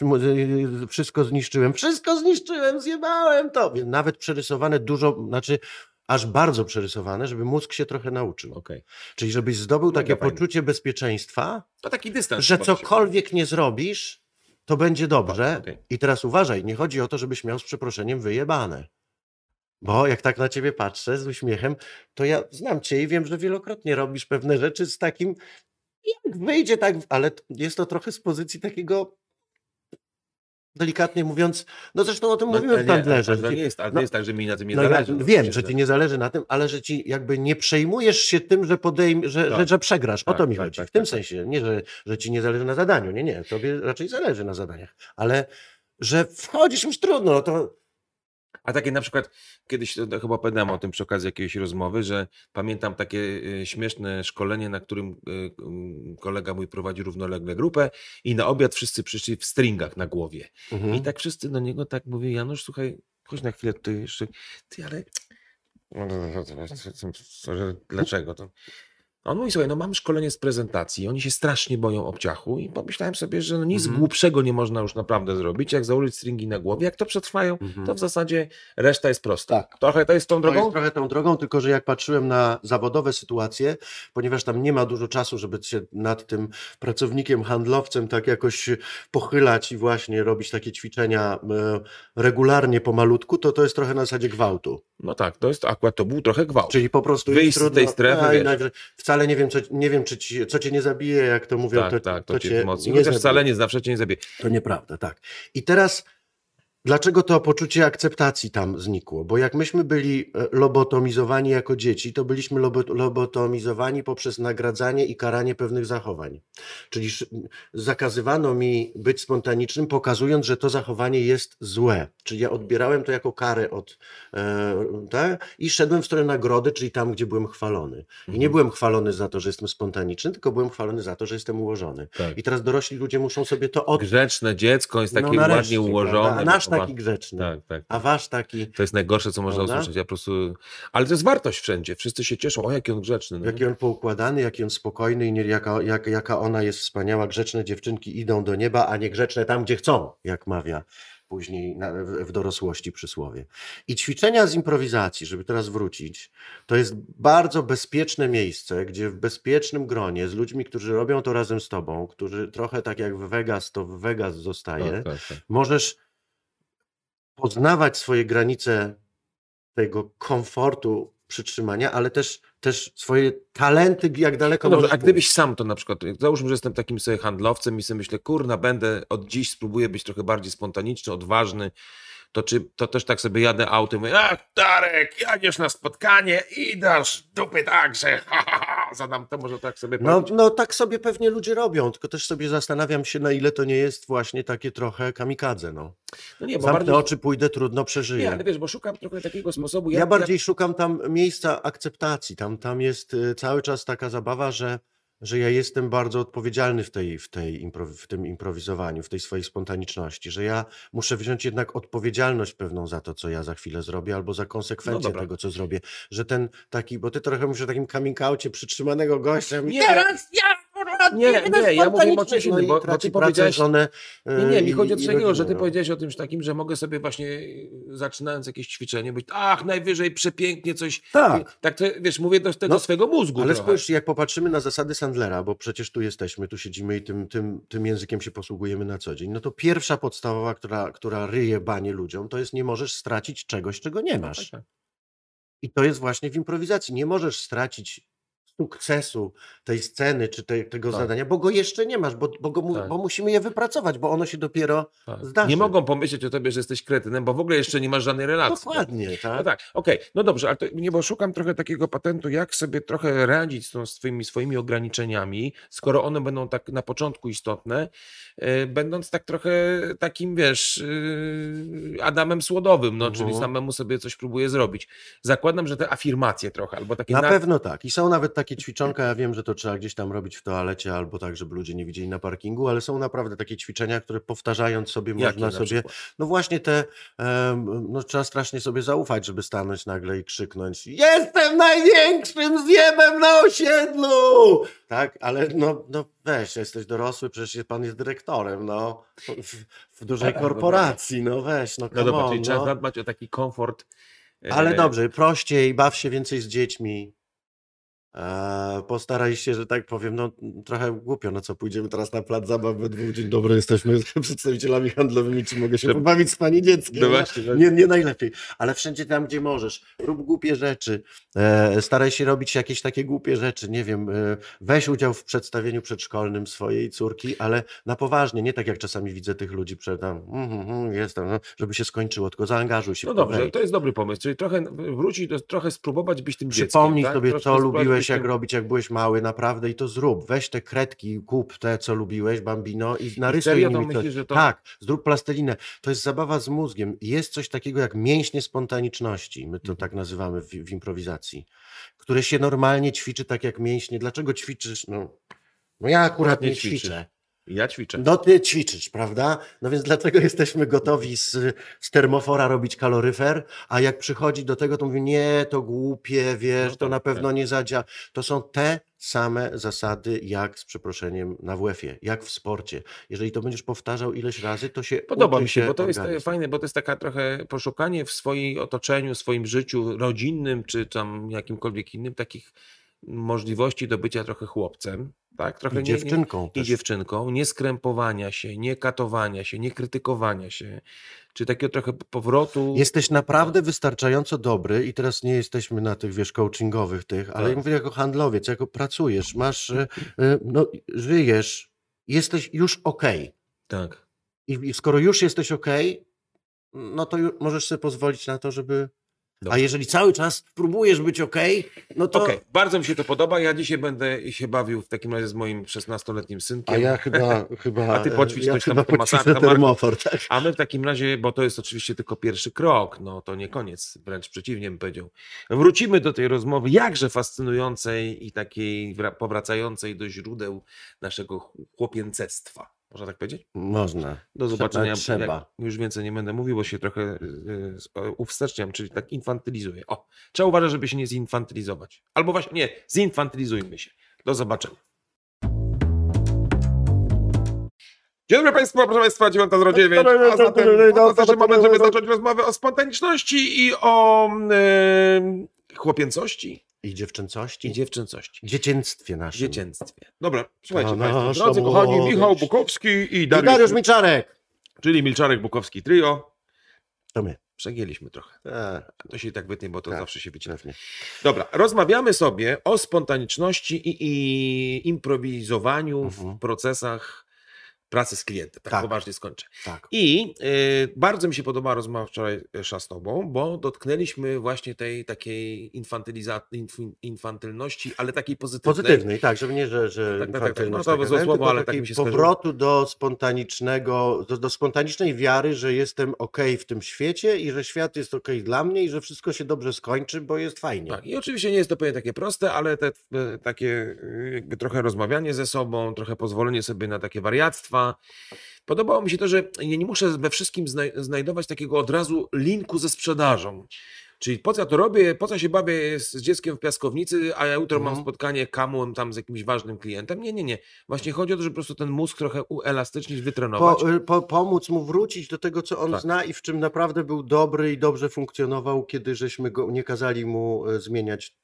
wszystko zniszczyłem, wszystko zniszczyłem, zjebałem to. Nawet przerysowane dużo, znaczy aż bardzo przerysowane, żeby mózg się trochę nauczył. Okej. Czyli żebyś zdobył Mega takie fajne. poczucie bezpieczeństwa, To taki dystans. że cokolwiek nie zrobisz, to będzie dobrze. Okej. I teraz uważaj, nie chodzi o to, żebyś miał z przeproszeniem wyjebane. Bo jak tak na ciebie patrzę z uśmiechem, to ja znam cię i wiem, że wielokrotnie robisz pewne rzeczy z takim, jak wyjdzie tak, ale jest to trochę z pozycji takiego, delikatnie mówiąc, no zresztą o tym No, mówiłem ale w nie, Tandlerze. nie ci- jest, ale no- jest tak, że mi na tym nie no ja zależy. wiem, że ci nie zależy na tym, ale że ci jakby nie przejmujesz się tym, że podejm, że, Tak. że, że przegrasz. O Tak, to mi tak, chodzi. tak, w tym tak, tak. sensie. Nie, że, że ci nie zależy na zadaniu. Nie, nie. Tobie raczej zależy na zadaniach. Ale że wchodzisz już trudno, no to A takie na przykład, kiedyś to, chyba opowiadałem o tym przy okazji jakiejś rozmowy, że pamiętam takie y, śmieszne szkolenie, na którym y, y, kolega mój prowadzi równolegle grupę i na obiad wszyscy przyszli w stringach na głowie. mhm. I tak wszyscy do niego tak mówią, Janusz, słuchaj, chodź na chwilę ty jeszcze, ty, ale dlaczego to? A On mówi, słuchaj, no mam szkolenie z prezentacji, oni się strasznie boją obciachu i pomyślałem sobie, że no nic Mhm. głupszego nie można już naprawdę zrobić, jak założyć stringi na głowie, jak to przetrwają, Mhm. to w zasadzie reszta jest prosta. Tak. Trochę to jest tą To drogą? jest trochę tą drogą, tylko że jak patrzyłem na zawodowe sytuacje, ponieważ tam nie ma dużo czasu, żeby się nad tym pracownikiem, handlowcem tak jakoś pochylać i właśnie robić takie ćwiczenia e, regularnie, pomalutku, to to jest trochę na zasadzie gwałtu. No tak, to jest akurat to był trochę gwałt. Czyli po prostu Wyjść jest z tej strefy, a, wiesz. inaczej, wcale nie wiem, co, nie wiem czy ci, co cię nie zabije, jak to mówią, tak, to, tak, to, to cię nie Chociaż zabije. wcale nie zawsze cię nie zabije. To nieprawda, tak. I teraz Dlaczego to poczucie akceptacji tam znikło? Bo jak myśmy byli e, lobotomizowani jako dzieci, to byliśmy lobo- lobotomizowani poprzez nagradzanie i karanie pewnych zachowań. Czyli zakazywano mi być spontanicznym, pokazując, że to zachowanie jest złe. Czyli ja odbierałem to jako karę od, e, tak? i szedłem w stronę nagrody, czyli tam, gdzie byłem chwalony. I nie Mhm. byłem chwalony za to, że jestem spontaniczny, tylko byłem chwalony za to, że jestem ułożony. Tak. I teraz dorośli ludzie muszą sobie to od... Grzeczne dziecko jest takie no nareszcie, ładnie ułożone. Nasz. Taki grzeczny. Tak, tak. A wasz taki, To jest najgorsze, co można usłyszeć. Ja po prostu... Ale to jest wartość wszędzie. Wszyscy się cieszą. O, jaki on grzeczny. No. jaki on poukładany, jaki on spokojny i nie, jaka, jak, jaka ona jest wspaniała. Grzeczne dziewczynki idą do nieba, a nie grzeczne tam, gdzie chcą, jak mawia później na, w, w dorosłości przysłowie. I ćwiczenia z improwizacji, żeby teraz wrócić, to jest bardzo bezpieczne miejsce, gdzie w bezpiecznym gronie z ludźmi, którzy robią to razem z tobą, którzy trochę tak jak w Vegas, to w Vegas zostaje, Tak, tak, tak. możesz poznawać swoje granice tego komfortu przytrzymania, ale też, też swoje talenty, jak daleko No dobrze, a gdybyś sam to na przykład, załóżmy, że jestem takim sobie handlowcem i sobie myślę, kurna, będę od dziś spróbuję być trochę bardziej spontaniczny, odważny, to czy to też tak sobie jadę autem i mówię, ach, Darek, jadziesz na spotkanie i dasz dupy tak, że ha, ha, zadam to, może tak sobie No, powiedzieć. no tak sobie pewnie ludzie robią, tylko też sobie zastanawiam się, na ile to nie jest właśnie takie trochę kamikadze. No. No nie, bo Zamknę bardziej, oczy, pójdę, trudno nie, przeżyję. ale wiesz, bo szukam trochę takiego sposobu, Ja jak, bardziej szukam tam miejsca akceptacji. Tam, tam jest y, cały czas taka zabawa, że, że ja jestem bardzo odpowiedzialny w, tej, w, tej improwi- w tym improwizowaniu, w tej swojej spontaniczności, że ja muszę wziąć jednak odpowiedzialność pewną za to, co ja za chwilę zrobię, albo za konsekwencje dobra. tego, co zrobię. Że ten taki, bo ty trochę mówisz o takim coming outie przytrzymanego gościa. Nie, teraz ja kurwa, Nie, nie, ja mówię o czymś No innym, bo- bo ty pracę, powiedziałeś- żonę, Nie, nie, mi chodzi o coś takiego, że ty no. powiedziałeś o czymś takim, że mogę sobie właśnie y, zaczynając jakieś ćwiczenie być, ach, najwyżej przepięknie coś. Tak. Tak, to, wiesz, mówię do tego No, swojego mózgu. Ale trochę. spójrz, jak popatrzymy na zasady Sandlera, bo przecież tu jesteśmy, tu siedzimy i tym, tym, tym językiem się posługujemy na co dzień, no to pierwsza podstawowa, która, która ryje banie ludziom, to jest nie możesz stracić czegoś, czego nie Tak, masz. tak. I to jest właśnie w improwizacji. Nie możesz stracić sukcesu tej sceny czy tej, tego Tak. zadania, bo go jeszcze nie masz, bo, bo, go, Tak. bo musimy je wypracować, bo ono się dopiero Tak. zdarzy. Nie mogą pomyśleć o tobie, że jesteś kretynem, bo w ogóle jeszcze nie masz żadnej relacji. Dokładnie, No tak? tak, okej, no dobrze, ale to, nie, bo szukam trochę takiego patentu, jak sobie trochę radzić z, tą, z tymi swoimi ograniczeniami, skoro one będą tak na początku istotne, e, będąc tak trochę takim, wiesz, e, Adamem Słodowym, no, czyli Mhm. samemu sobie coś próbuję zrobić. Zakładam, że te afirmacje trochę, albo takie Na na- pewno tak. I są nawet takie ćwiczonka, ja wiem, że to trzeba gdzieś tam robić w toalecie albo tak, żeby ludzie nie widzieli na parkingu, ale są naprawdę takie ćwiczenia, które powtarzając sobie Jakie można na sobie, przykład? no właśnie te, no trzeba strasznie sobie zaufać, żeby stanąć nagle i krzyknąć jestem największym zjebem na osiedlu! Tak, ale no, no weź, jesteś dorosły, przecież pan jest dyrektorem, no, w, w dużej Tak, no korporacji, no weź, no No come dobra, on, czyli trzeba no. zadbać o taki komfort. e, Ale dobrze, prościej, baw się więcej z dziećmi. E, postaraj się, że tak powiem, no trochę głupio, no co, pójdziemy teraz na plac zabaw we dwóch, dzień dobry, jesteśmy przedstawicielami handlowymi, czy mogę się Żeby- pobawić z pani dzieckiem? No właśnie, no. nie, nie najlepiej, ale wszędzie tam, gdzie możesz, rób głupie rzeczy, e, staraj się robić jakieś takie głupie rzeczy, nie wiem, e, weź udział w przedstawieniu przedszkolnym swojej córki, ale na poważnie, nie tak jak czasami widzę tych ludzi przed tam, mm, mm, jestem, no, żeby się skończyło, tylko zaangażuj się No dobrze, to jest dobry pomysł, czyli trochę wrócić, trochę spróbować być tym dzieckiem. Przypomnij tak? sobie, co lubiłeś, być jak robić, jak byłeś mały, naprawdę i to zrób. Weź te kredki, kup te, co lubiłeś, bambino i narysuj to nimi myślisz, to- Tak, zrób plastelinę. To jest zabawa z mózgiem. Jest coś takiego jak mięśnie spontaniczności, my Mhm. to tak nazywamy w, w improwizacji, które się normalnie ćwiczy tak jak mięśnie. Dlaczego ćwiczysz? No, no ja akurat nie ćwiczę. Ja ćwiczę. No ty ćwiczysz, prawda? No więc dlatego jesteśmy gotowi z, z termofora robić kaloryfer, a jak przychodzi do tego, to mówi, nie, to głupie, wiesz, No to tak, na pewno tak. nie zadziała. To są te same zasady, jak z przeproszeniem na WF-ie, jak w sporcie. Jeżeli to będziesz powtarzał ileś razy, to się Podoba mi się, bo to jest e, organizm. fajne, bo to jest taka trochę poszukanie w swoim otoczeniu, swoim życiu rodzinnym, czy tam jakimkolwiek innym, takich możliwości do bycia trochę chłopcem, tak? Trochę I nie- dziewczynką Nie, I też. dziewczynką, nie skrępowania się, nie katowania się, nie krytykowania się, czy takiego trochę powrotu. Jesteś naprawdę wystarczająco dobry i teraz nie jesteśmy na tych, wiesz, coachingowych tych, ale Tak. mówię jako handlowiec, jako pracujesz, masz, e, e, no, żyjesz, jesteś już okej. Tak. I, I skoro już jesteś ok, no to możesz sobie pozwolić na to, żeby... A jeżeli cały czas próbujesz być okej, no to... Okej, bardzo mi się to podoba. Ja dzisiaj będę się bawił w takim razie z moim 16-letnim synkiem. A ja chyba... chyba A ty poćwicz ja coś tam termofor, tak? A my w takim razie, bo to jest oczywiście tylko pierwszy krok, no to nie koniec, wręcz przeciwnie bym powiedział. Wrócimy do tej rozmowy jakże fascynującej i takiej wra- powracającej do źródeł naszego ch- chłopięcestwa. Można tak powiedzieć? Można. Do zobaczenia. Trzeba. Jak, już więcej nie będę mówił, bo się trochę y, uwsteczniam, czyli tak infantylizuję. O, trzeba uważać, żeby się nie zinfantylizować. Albo właśnie, nie, zinfantylizujmy się. Do zobaczenia. Dzień dobry Państwu, proszę Państwa, 9.09, a zatem oznacza moment, żeby zacząć rozmowę o spontaniczności i o y, chłopięcości I dziewczęcości. i dziewczęcości. Dziecięctwie naszym. Dziecięctwie. Dobra, słuchajcie To Państwo, nasza drodzy kochani, młodość. Michał Bukowski i I Dariusz, Dariusz Miczarek. czyli Milczarek Bukowski Trio. To my. Przegięliśmy trochę. E, To się i tak wytnie, bo to Tak. zawsze się wycina. Dobra, rozmawiamy sobie o spontaniczności i, i improwizowaniu Mhm. w procesach pracy z klientem. Tak, Tak. poważnie skończę. Tak. I y, bardzo mi się podobała rozmowa wczoraj y, z tobą, bo dotknęliśmy właśnie tej takiej infantyliza- inf- infantylności, ale takiej pozytywnej. Pozytywnej, tak, żeby nie, że, że Tak, tak, tak, tak. No to złe słowo, ale tak mi się powrotu do spontanicznego, do, do spontanicznej wiary, że jestem okej w tym świecie i że świat jest okej dla mnie i że wszystko się dobrze skończy, bo jest fajnie. Tak, i oczywiście nie jest to pewnie takie proste, ale te e, takie e, jakby trochę rozmawianie ze sobą, trochę pozwolenie sobie na takie wariactwa. Podobało mi się to, że ja nie muszę we wszystkim znaj- znajdować takiego od razu linku ze sprzedażą. Czyli po co ja to robię, po co się bawię z dzieckiem w piaskownicy, a ja jutro mam Mhm. spotkanie kamu tam z jakimś ważnym klientem. Nie, nie, nie. Właśnie chodzi o to, żeby po prostu ten mózg trochę uelastycznić, wytrenować. Po, y, po, pomóc mu wrócić do tego, co on Tak. zna i w czym naprawdę był dobry i dobrze funkcjonował, kiedy żeśmy go nie kazali mu e, zmieniać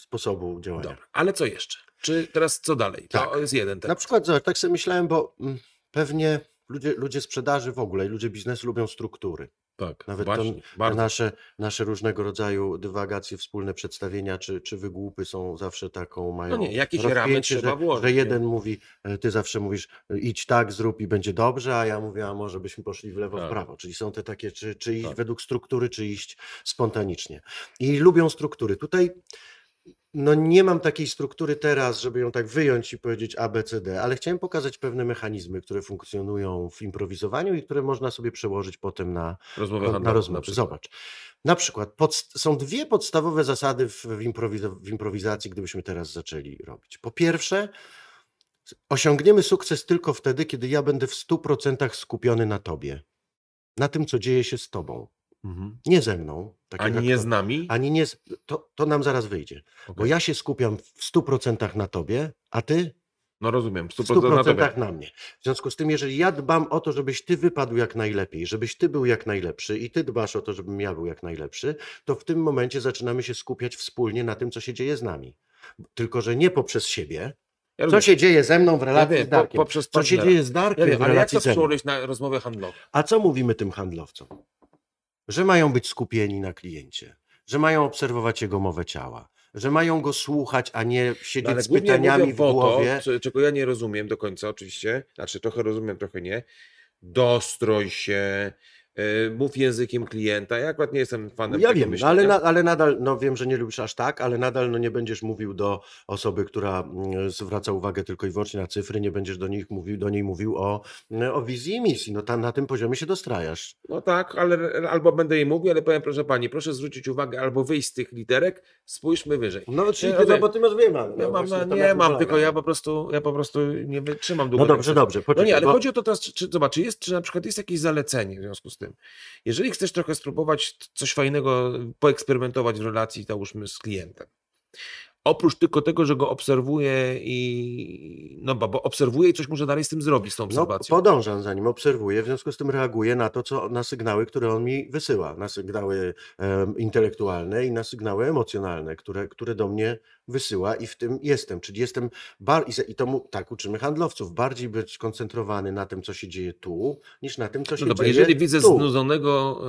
sposobu działania. Dobra, ale co jeszcze? Czy teraz co dalej? To Tak. jest jeden Na temat. przykład, zobacz, tak sobie myślałem, bo mm, pewnie ludzie, ludzie sprzedaży w ogóle i ludzie biznesu lubią struktury. Tak, Nawet właśnie, to bardzo. nasze, nasze różnego rodzaju dywagacje, wspólne przedstawienia czy, czy wygłupy są zawsze taką, mają No nie, jakieś ramy trzeba że, włożyć, że nie? jeden mówi, e, ty zawsze mówisz e, idź tak, zrób i będzie dobrze, a ja mówię, a może byśmy poszli w lewo, Tak. w prawo. Czyli są te takie, czy, czy iść Tak. według struktury, czy iść spontanicznie. I lubią struktury. Tutaj no nie mam takiej struktury teraz, żeby ją tak wyjąć i powiedzieć A, B, C, D, ale chciałem pokazać pewne mechanizmy, które funkcjonują w improwizowaniu i które można sobie przełożyć potem na, Rozmowy na handlowe rozmowy. na przykład. Zobacz. Na przykład podst- są dwie podstawowe zasady w, w, improwizo- w improwizacji, gdybyśmy teraz zaczęli robić. Po pierwsze, osiągniemy sukces tylko wtedy, kiedy ja będę w 100% skupiony na tobie. Na tym, co dzieje się z tobą. Mhm. Nie ze mną. tak Ani nie aktor- z nami? Ani nie z... to, to nam zaraz wyjdzie. Bo Okej. ja się skupiam w 100% na tobie, a ty No rozumiem, w 100% na 100% tobie. na mnie. W związku z tym, jeżeli ja dbam o to, żebyś ty wypadł jak najlepiej, żebyś ty był jak najlepszy i ty dbasz o to, żebym ja był jak najlepszy, to w tym momencie zaczynamy się skupiać wspólnie na tym, co się dzieje z nami. Tylko, że nie poprzez siebie. Ja Co się dzieje ze mną w relacji wiem, z po- Darkiem? poprzez Co się dzieje z Ja Darkiem wiem, w ale jak relacji to przełożyć na rozmowę handlową? A co mówimy tym handlowcom? Że mają być skupieni na kliencie, że mają obserwować jego mowę ciała, że mają go słuchać, a nie No, siedzieć ale z pytaniami w głowie. to, czego ja nie rozumiem do końca oczywiście, znaczy trochę rozumiem, trochę nie, dostroj się, mów językiem klienta, ja akurat nie jestem fanem Ja tego wiem, myślenia. ale, na, ale nadal, no wiem, że nie lubisz aż tak, ale nadal no nie będziesz mówił do osoby, która mm, zwraca uwagę tylko i wyłącznie na cyfry, nie będziesz do, nich mówił, do niej mówił o, mm, o wizji i misji. No tam, na tym poziomie się dostrajasz. No tak, ale albo będę jej mówił, ale powiem, proszę pani, proszę zwrócić uwagę, albo wyjść z tych literek, spójrzmy wyżej. No, czyli Ja no, wiem. bo ty masz wiem, ale Ja no, mam, no, nie mam, tylko ja po prostu, ja po prostu nie wytrzymam długo. No dobrze, dobrze, No poczekaj, nie, ale bo- chodzi o to teraz, czy, czy, zobacz, czy jest, czy na przykład jest jakieś zalecenie w związku z tym. Jeżeli chcesz trochę spróbować coś fajnego, poeksperymentować w relacji, załóżmy, z klientem. Oprócz tylko tego, że go obserwuję i. No bo, obserwuję i coś może dalej z tym zrobić, z tą No, obserwacją. podążam za nim, obserwuję, w związku z tym reaguję na to, co, na sygnały, które on mi wysyła, na sygnały em, intelektualne i na sygnały emocjonalne, które, które do mnie wysyła i w tym jestem, czyli jestem, bar- i to tak uczymy handlowców, bardziej być skoncentrowany na tym, co się dzieje tu, niż na tym, co się No dobra, dzieje jeżeli widzę tu. znudzonego,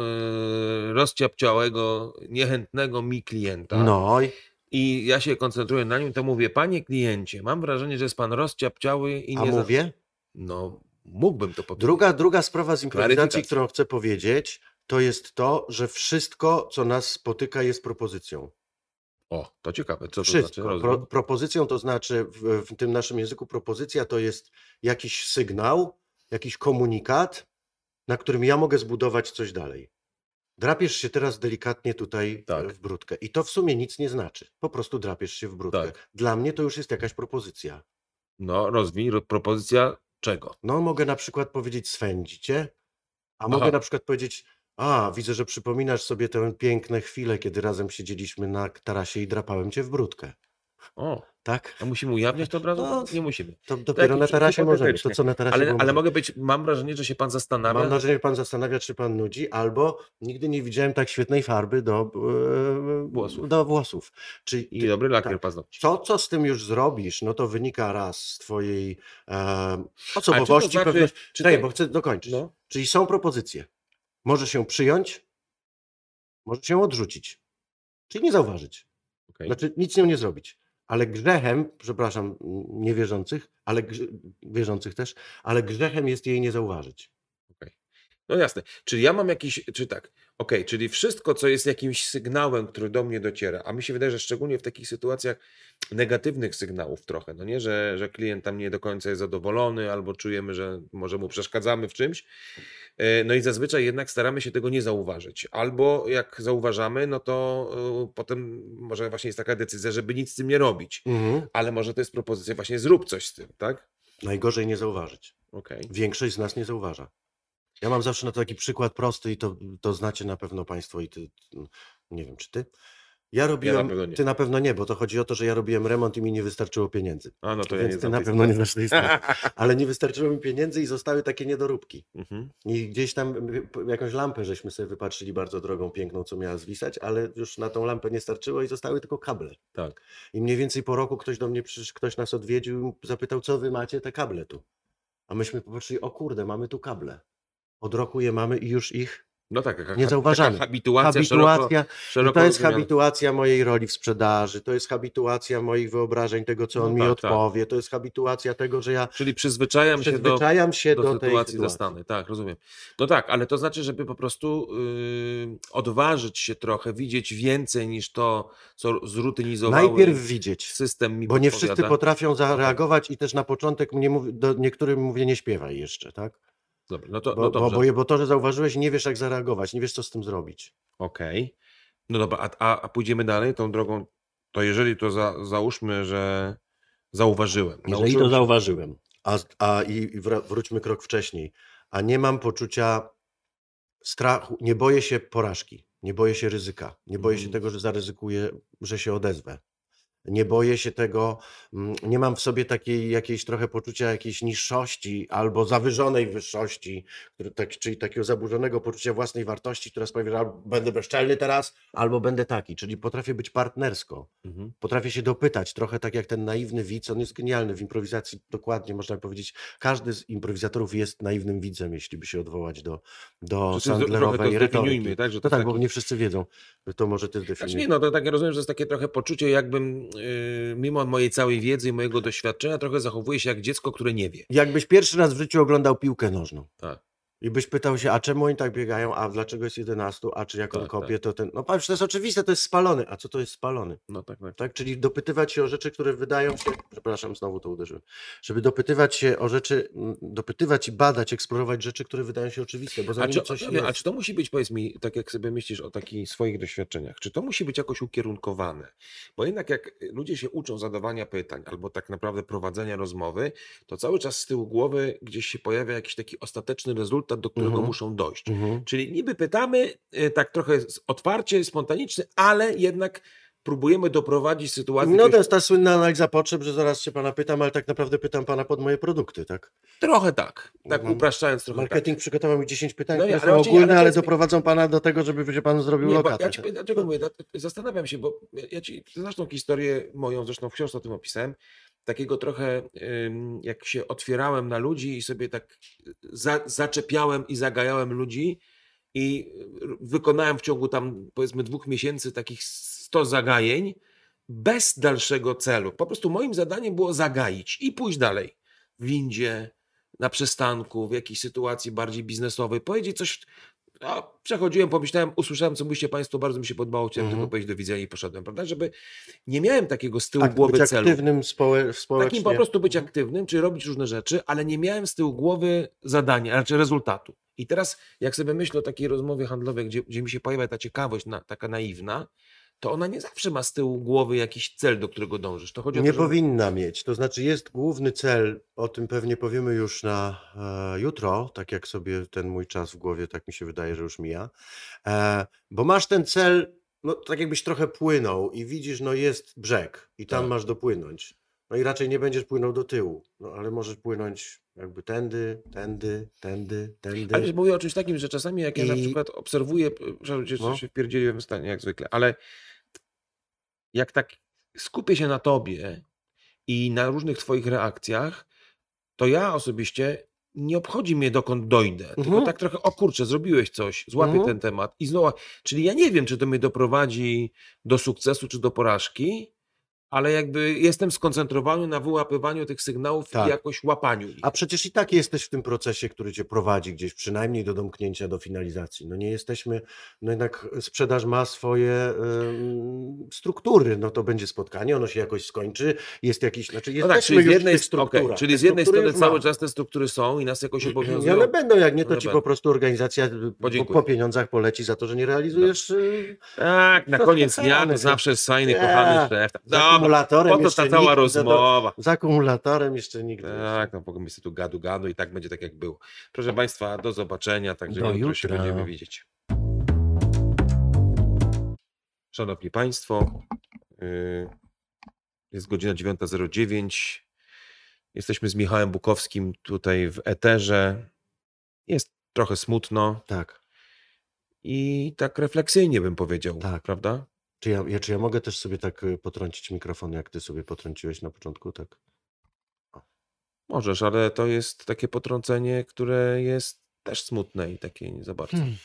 yy, rozciapciałego, niechętnego mi klienta No i i ja się koncentruję na nim, to mówię, panie kliencie, mam wrażenie, że jest pan rozciapciały i a nie. za- mówię, No, mógłbym to powiedzieć. druga, druga sprawa z improwizacji, którą chcę powiedzieć, to jest to, że wszystko, co nas spotyka, jest propozycją. O, to ciekawe. Co to Wszystko. znaczy? Pro, propozycją to znaczy w, w tym naszym języku propozycja to jest jakiś sygnał, jakiś komunikat, na którym ja mogę zbudować coś dalej. Drapiesz się teraz delikatnie tutaj Tak. e, w brudkę i to w sumie nic nie znaczy. Po prostu drapiesz się w brudkę. Tak. Dla mnie to już jest jakaś propozycja. No, rozwij. ro- Propozycja czego? No, mogę na przykład powiedzieć swędzicie, a Aha. mogę na przykład powiedzieć, a widzę, że przypominasz sobie tę piękne chwile, kiedy razem siedzieliśmy na tarasie i drapałem cię w brudkę. O, Tak? a musimy ujawniać to od razu? No, nie musimy. To dopiero Tak, na tarasie możemy. To co na tarasie Ale, ale mogę być, mam wrażenie, że się pan zastanawia. Mam wrażenie, że pan zastanawia, czy pan nudzi, albo nigdy nie widziałem tak świetnej farby do e, Włosów. Do włosów. Czyli dobry, lakier tak. paznokci. to, co z tym już zrobisz, no to wynika raz z twojej e, osobowości, czy to znaczy- pewności. czy Czekaj, to- bo chcę dokończyć. No, Czyli są propozycje. Może się przyjąć, może się odrzucić. Czyli nie zauważyć. okej. Znaczy nic nią nie zrobić. Ale grzechem, przepraszam, niewierzących, ale wierzących też, ale grzechem jest jej nie zauważyć. No jasne. Czyli ja mam jakiś, czy tak, okej, czyli wszystko, co jest jakimś sygnałem, który do mnie dociera, a mi się wydaje, że szczególnie w takich sytuacjach negatywnych sygnałów trochę, no nie, że, że klient tam nie do końca jest zadowolony, albo czujemy, że może mu przeszkadzamy w czymś, e, no i zazwyczaj jednak staramy się tego nie zauważyć. Albo jak zauważamy, no to e, potem może właśnie jest taka decyzja, żeby nic z tym nie robić. Mhm. Ale może to jest propozycja właśnie zrób coś z tym, tak? Najgorzej nie zauważyć. Okej. Większość z nas nie zauważa. Ja mam zawsze na to taki przykład prosty i to, to znacie na pewno Państwo i ty, nie wiem czy ty. Ja robiłem, pewno nie. ty na pewno nie, bo to chodzi o to, że ja robiłem remont i mi nie wystarczyło pieniędzy. A no to ja Więc nie ty na pewno nie znasz tej sytuacji. Ale nie wystarczyło mi pieniędzy i zostały takie niedoróbki. Mhm. I gdzieś tam y, jakąś lampę żeśmy sobie wypatrzyli bardzo drogą, piękną, co miała zwisać, ale już na tą lampę nie starczyło i zostały tylko kable. Tak. I mniej więcej po roku ktoś do mnie przyszedł, ktoś nas odwiedził i zapytał, co wy macie te kable tu. A myśmy popatrzyli, o kurde, mamy tu kable. Od roku je mamy i już ich No tak, taka, Nie zauważamy. Taka habituacja, szeroko, habituacja. szeroko to jest rozumiana. habituacja mojej roli w sprzedaży, to jest habituacja moich wyobrażeń, tego, co No on mi tak, odpowie, to jest habituacja tego, że ja Czyli przyzwyczajam się do, przyzwyczajam się do, do, tej sytuacji sytuacji. zastanej. Tak, rozumiem. No tak, ale to znaczy, żeby po prostu yy, odważyć się trochę, widzieć więcej niż to, co zrutynizowały Najpierw widzieć, system mi bo nie podpowiada. wszyscy potrafią zareagować i też na początek mnie mówi, do niektórym mówię, nie śpiewaj jeszcze, tak? Dobra, no to, Bo, no bo, dobrze. bo, bo to, że zauważyłeś, nie wiesz jak zareagować, nie wiesz co z tym zrobić. Okej. No dobra, a, a, a pójdziemy dalej tą drogą, to jeżeli to za, załóżmy, że zauważyłem. Jeżeli to zauważyłem, a, a i wróćmy krok wcześniej, a nie mam poczucia strachu, nie boję się porażki, nie boję się ryzyka, nie boję się Mhm. tego, że zaryzykuję, że się odezwę. Nie boję się tego, mm, nie mam w sobie takiej jakiejś trochę poczucia jakiejś niższości albo zawyżonej wyższości, który, tak, czyli takiego zaburzonego poczucia własnej wartości, która sprawia, że albo będę bezczelny teraz, albo będę taki. Czyli potrafię być partnersko. Mhm. Potrafię się dopytać, trochę tak jak ten naiwny widz, on jest genialny w improwizacji, dokładnie można powiedzieć. Każdy z improwizatorów jest naiwnym widzem, jeśli by się odwołać do, do Sandlerowej retoryki. tak? Że No to tak, taki... bo nie wszyscy wiedzą. To może ty Znaczy zdefiniuj. nie, no to tak ja rozumiem, że jest takie trochę poczucie, jakbym mimo mojej całej wiedzy i mojego doświadczenia trochę zachowuję się jak dziecko, które nie wie. Jakbyś pierwszy raz w życiu oglądał piłkę nożną Tak. I byś pytał się, a czemu oni tak biegają, a dlaczego jest 11, a czy jak on Tak, kopie, to ten... No patrz, to jest oczywiste, to jest spalony. A co to jest spalony? No tak, tak. tak? Czyli dopytywać się o rzeczy, które wydają się, przepraszam, znowu to uderzyłem, żeby dopytywać się o rzeczy, mm, dopytywać i badać, eksplorować rzeczy, które wydają się oczywiste, bo A czy, coś a, jest. a czy to musi być, powiedz mi, tak jak sobie myślisz o takich swoich doświadczeniach, czy to musi być jakoś ukierunkowane? Bo jednak jak ludzie się uczą zadawania pytań albo tak naprawdę prowadzenia rozmowy, to cały czas z tyłu głowy gdzieś się pojawia jakiś taki ostateczny rezultat, do którego Mhm. muszą dojść. Mhm. Czyli niby pytamy y, tak trochę otwarcie, spontanicznie, ale jednak próbujemy doprowadzić sytuację. No to jest ta słynna analiza potrzeb, że zaraz się pana pytam, ale tak naprawdę pytam pana pod moje produkty, tak? Trochę tak, tak Mhm. upraszczając trochę tak. Marketing przygotował mi 10 pytań, No które są ogólne, ale jest- doprowadzą pana do tego, żeby się pan zrobił Nie, lokatę. ja ci, powiem, dlaczego mówię, da- zastanawiam się, bo ja- ci znasz tą historię moją, zresztą w książce o tym opisałem, takiego trochę, jak się otwierałem na ludzi i sobie tak za, zaczepiałem i zagajałem ludzi i y, wykonałem w ciągu tam powiedzmy dwóch miesięcy takich 100 zagajeń bez dalszego celu. Po prostu moim zadaniem było zagaić i pójść dalej. W windzie, na przystanku, w jakiejś sytuacji bardziej biznesowej, powiedzieć coś no, przechodziłem, pomyślałem, usłyszałem, co mówicie Państwo, bardzo mi się podobało, chciałem Mhm. tylko powiedzieć do widzenia i poszedłem, prawda? Żeby nie miałem takiego z tyłu Tak, głowy być celu. aktywnym społe- społecznie. Takim po prostu być aktywnym, czy robić różne rzeczy, ale nie miałem z tyłu głowy zadania, raczej rezultatu. I teraz, jak sobie myślę o takiej rozmowie handlowej, gdzie, gdzie mi się pojawia ta ciekawość na, taka naiwna, to ona nie zawsze ma z tyłu głowy jakiś cel, do którego dążysz. To chodzi o Nie to, żeby... powinna mieć. To znaczy jest główny cel, o tym pewnie powiemy już na e, jutro, tak jak sobie ten mój czas w głowie, tak mi się wydaje, że już mija. E, bo masz ten cel, no tak jakbyś trochę płynął i widzisz, no jest brzeg i tam Tak. masz dopłynąć. No i raczej nie będziesz płynął do tyłu, no ale możesz płynąć jakby tędy, tędy, tędy, tędy. Ale mówię o czymś takim, że czasami jak ja na I- przykład obserwuję, że No. się wpierdzieliłem w stanie jak zwykle, ale jak tak skupię się na tobie i na różnych twoich reakcjach, to ja osobiście nie obchodzi mnie dokąd dojdę, tylko Mhm. tak trochę, o kurczę, zrobiłeś coś, złapię Mhm. ten temat i znowu, czyli ja nie wiem, czy to mnie doprowadzi do sukcesu, czy do porażki, ale jakby jestem skoncentrowany na wyłapywaniu tych sygnałów Tak. i jakoś łapaniu ich. A przecież i tak jesteś w tym procesie, który cię prowadzi gdzieś przynajmniej do domknięcia, do finalizacji. No nie jesteśmy, no jednak sprzedaż ma swoje struktury. No to będzie spotkanie, ono się jakoś skończy, jest jakiś, znaczy No tak, jesteśmy czyli z jednej, strukturach. czyli z jednej strony cały czas te struktury są i nas jakoś Nie, obowiązują. ale będą, jak nie, to One ci będą. po prostu organizacja y, po, Podziękuję. po pieniądzach poleci za to, że nie realizujesz y, Tak, na koniec dnia to zawsze jest Nie, kochany szef. Dobra, akumulatorem. po to ta cała rozmowa. Z akumulatorem jeszcze nigdy. Tak, no mogę sobie tu gadu gadu i tak będzie tak jak było. Proszę Państwa, do zobaczenia, także Do jutro się będziemy widzieć. Szanowni Państwo, yy, jest godzina 9.09. Jesteśmy z Michałem Bukowskim tutaj w Eterze. Jest trochę smutno Tak. i tak refleksyjnie bym powiedział, Tak. prawda? Czy ja, ja, czy ja mogę też sobie tak y, potrącić mikrofon, jak ty sobie potrąciłeś na początku? Tak. Możesz, ale to jest takie potrącenie, które jest też smutne i takie nie za bardzo. Hmm.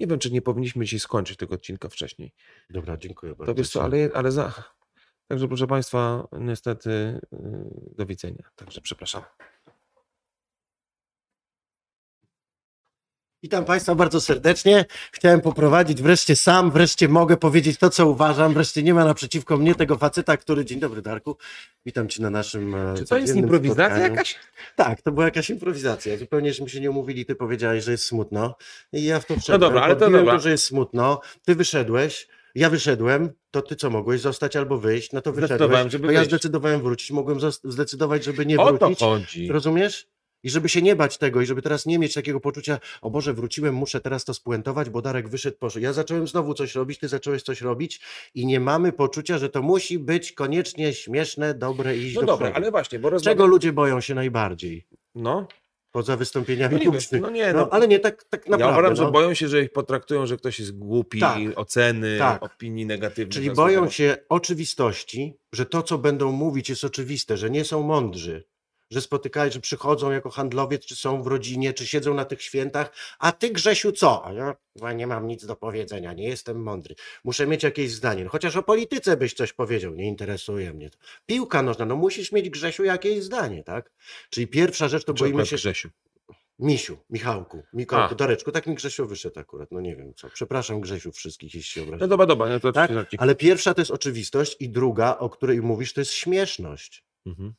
Nie wiem, czy nie powinniśmy dzisiaj skończyć tego odcinka wcześniej. Dobra, dziękuję bardzo. To wiesz co, ale, ale za. Także proszę Państwa, niestety yy, do widzenia. Także przepraszam. Witam Państwa bardzo serdecznie. Chciałem poprowadzić wreszcie sam, wreszcie mogę powiedzieć to, co uważam. Wreszcie nie ma naprzeciwko mnie tego faceta, który. Dzień dobry, Darku. Witam Cię na naszym. e, Czy to jest improwizacja spotkaniu. jakaś? Tak, to była jakaś improwizacja. Zupełnieśmy się nie umówili. Ty powiedziałeś, że jest smutno. I ja w to wszedłem. dobra, ale to Podbiłem dobra. że jest smutno. Ty wyszedłeś. Ja wyszedłem, to ty co mogłeś zostać albo wyjść? No to wyszedłeś. żeby to ja wyjść. zdecydowałem wrócić. Mogłem zdecydować, żeby nie O to wrócić. chodzi. Rozumiesz? I żeby się nie bać tego, i żeby teraz nie mieć takiego poczucia, o Boże, wróciłem, muszę teraz to spuentować, bo Darek wyszedł, poszedł. Ja zacząłem znowu coś robić, ty zacząłeś coś robić i nie mamy poczucia, że to musi być koniecznie śmieszne, dobre i iść No do dobra, przodu. ale właśnie, bo Czego rozmawiam... ludzie boją się najbardziej? No, Poza wystąpieniami no publicznymi. no nie, No, no, ale nie tak, tak ja naprawdę. uważam, że no. boją się, że ich potraktują, że ktoś jest głupi, Tak. oceny, Tak. opinii negatywnych. Czyli boją się oczywistości, że to, co będą mówić, jest oczywiste, że nie są mądrzy, że spotykają, że przychodzą jako handlowiec, czy są w rodzinie, czy siedzą na tych świętach, a ty, Grzesiu, co? A ja chyba nie mam nic do powiedzenia, nie jestem mądry. Muszę mieć jakieś zdanie. No, chociaż o polityce byś coś powiedział, nie interesuje mnie to. Piłka nożna, no musisz mieć, Grzesiu, jakieś zdanie, tak? Czyli pierwsza rzecz, to boimy się... Grzesiu. Misiu, Michałku, Michałku, A. Dareczku, tak mi Grzesiu wyszedł akurat, no nie wiem co. Przepraszam Grzesiu wszystkich, jeśli się obraziłem. No dobra, dobra, no to Tak? Ale pierwsza to jest oczywistość i druga, o której mówisz, to jest śmieszność. Mhm.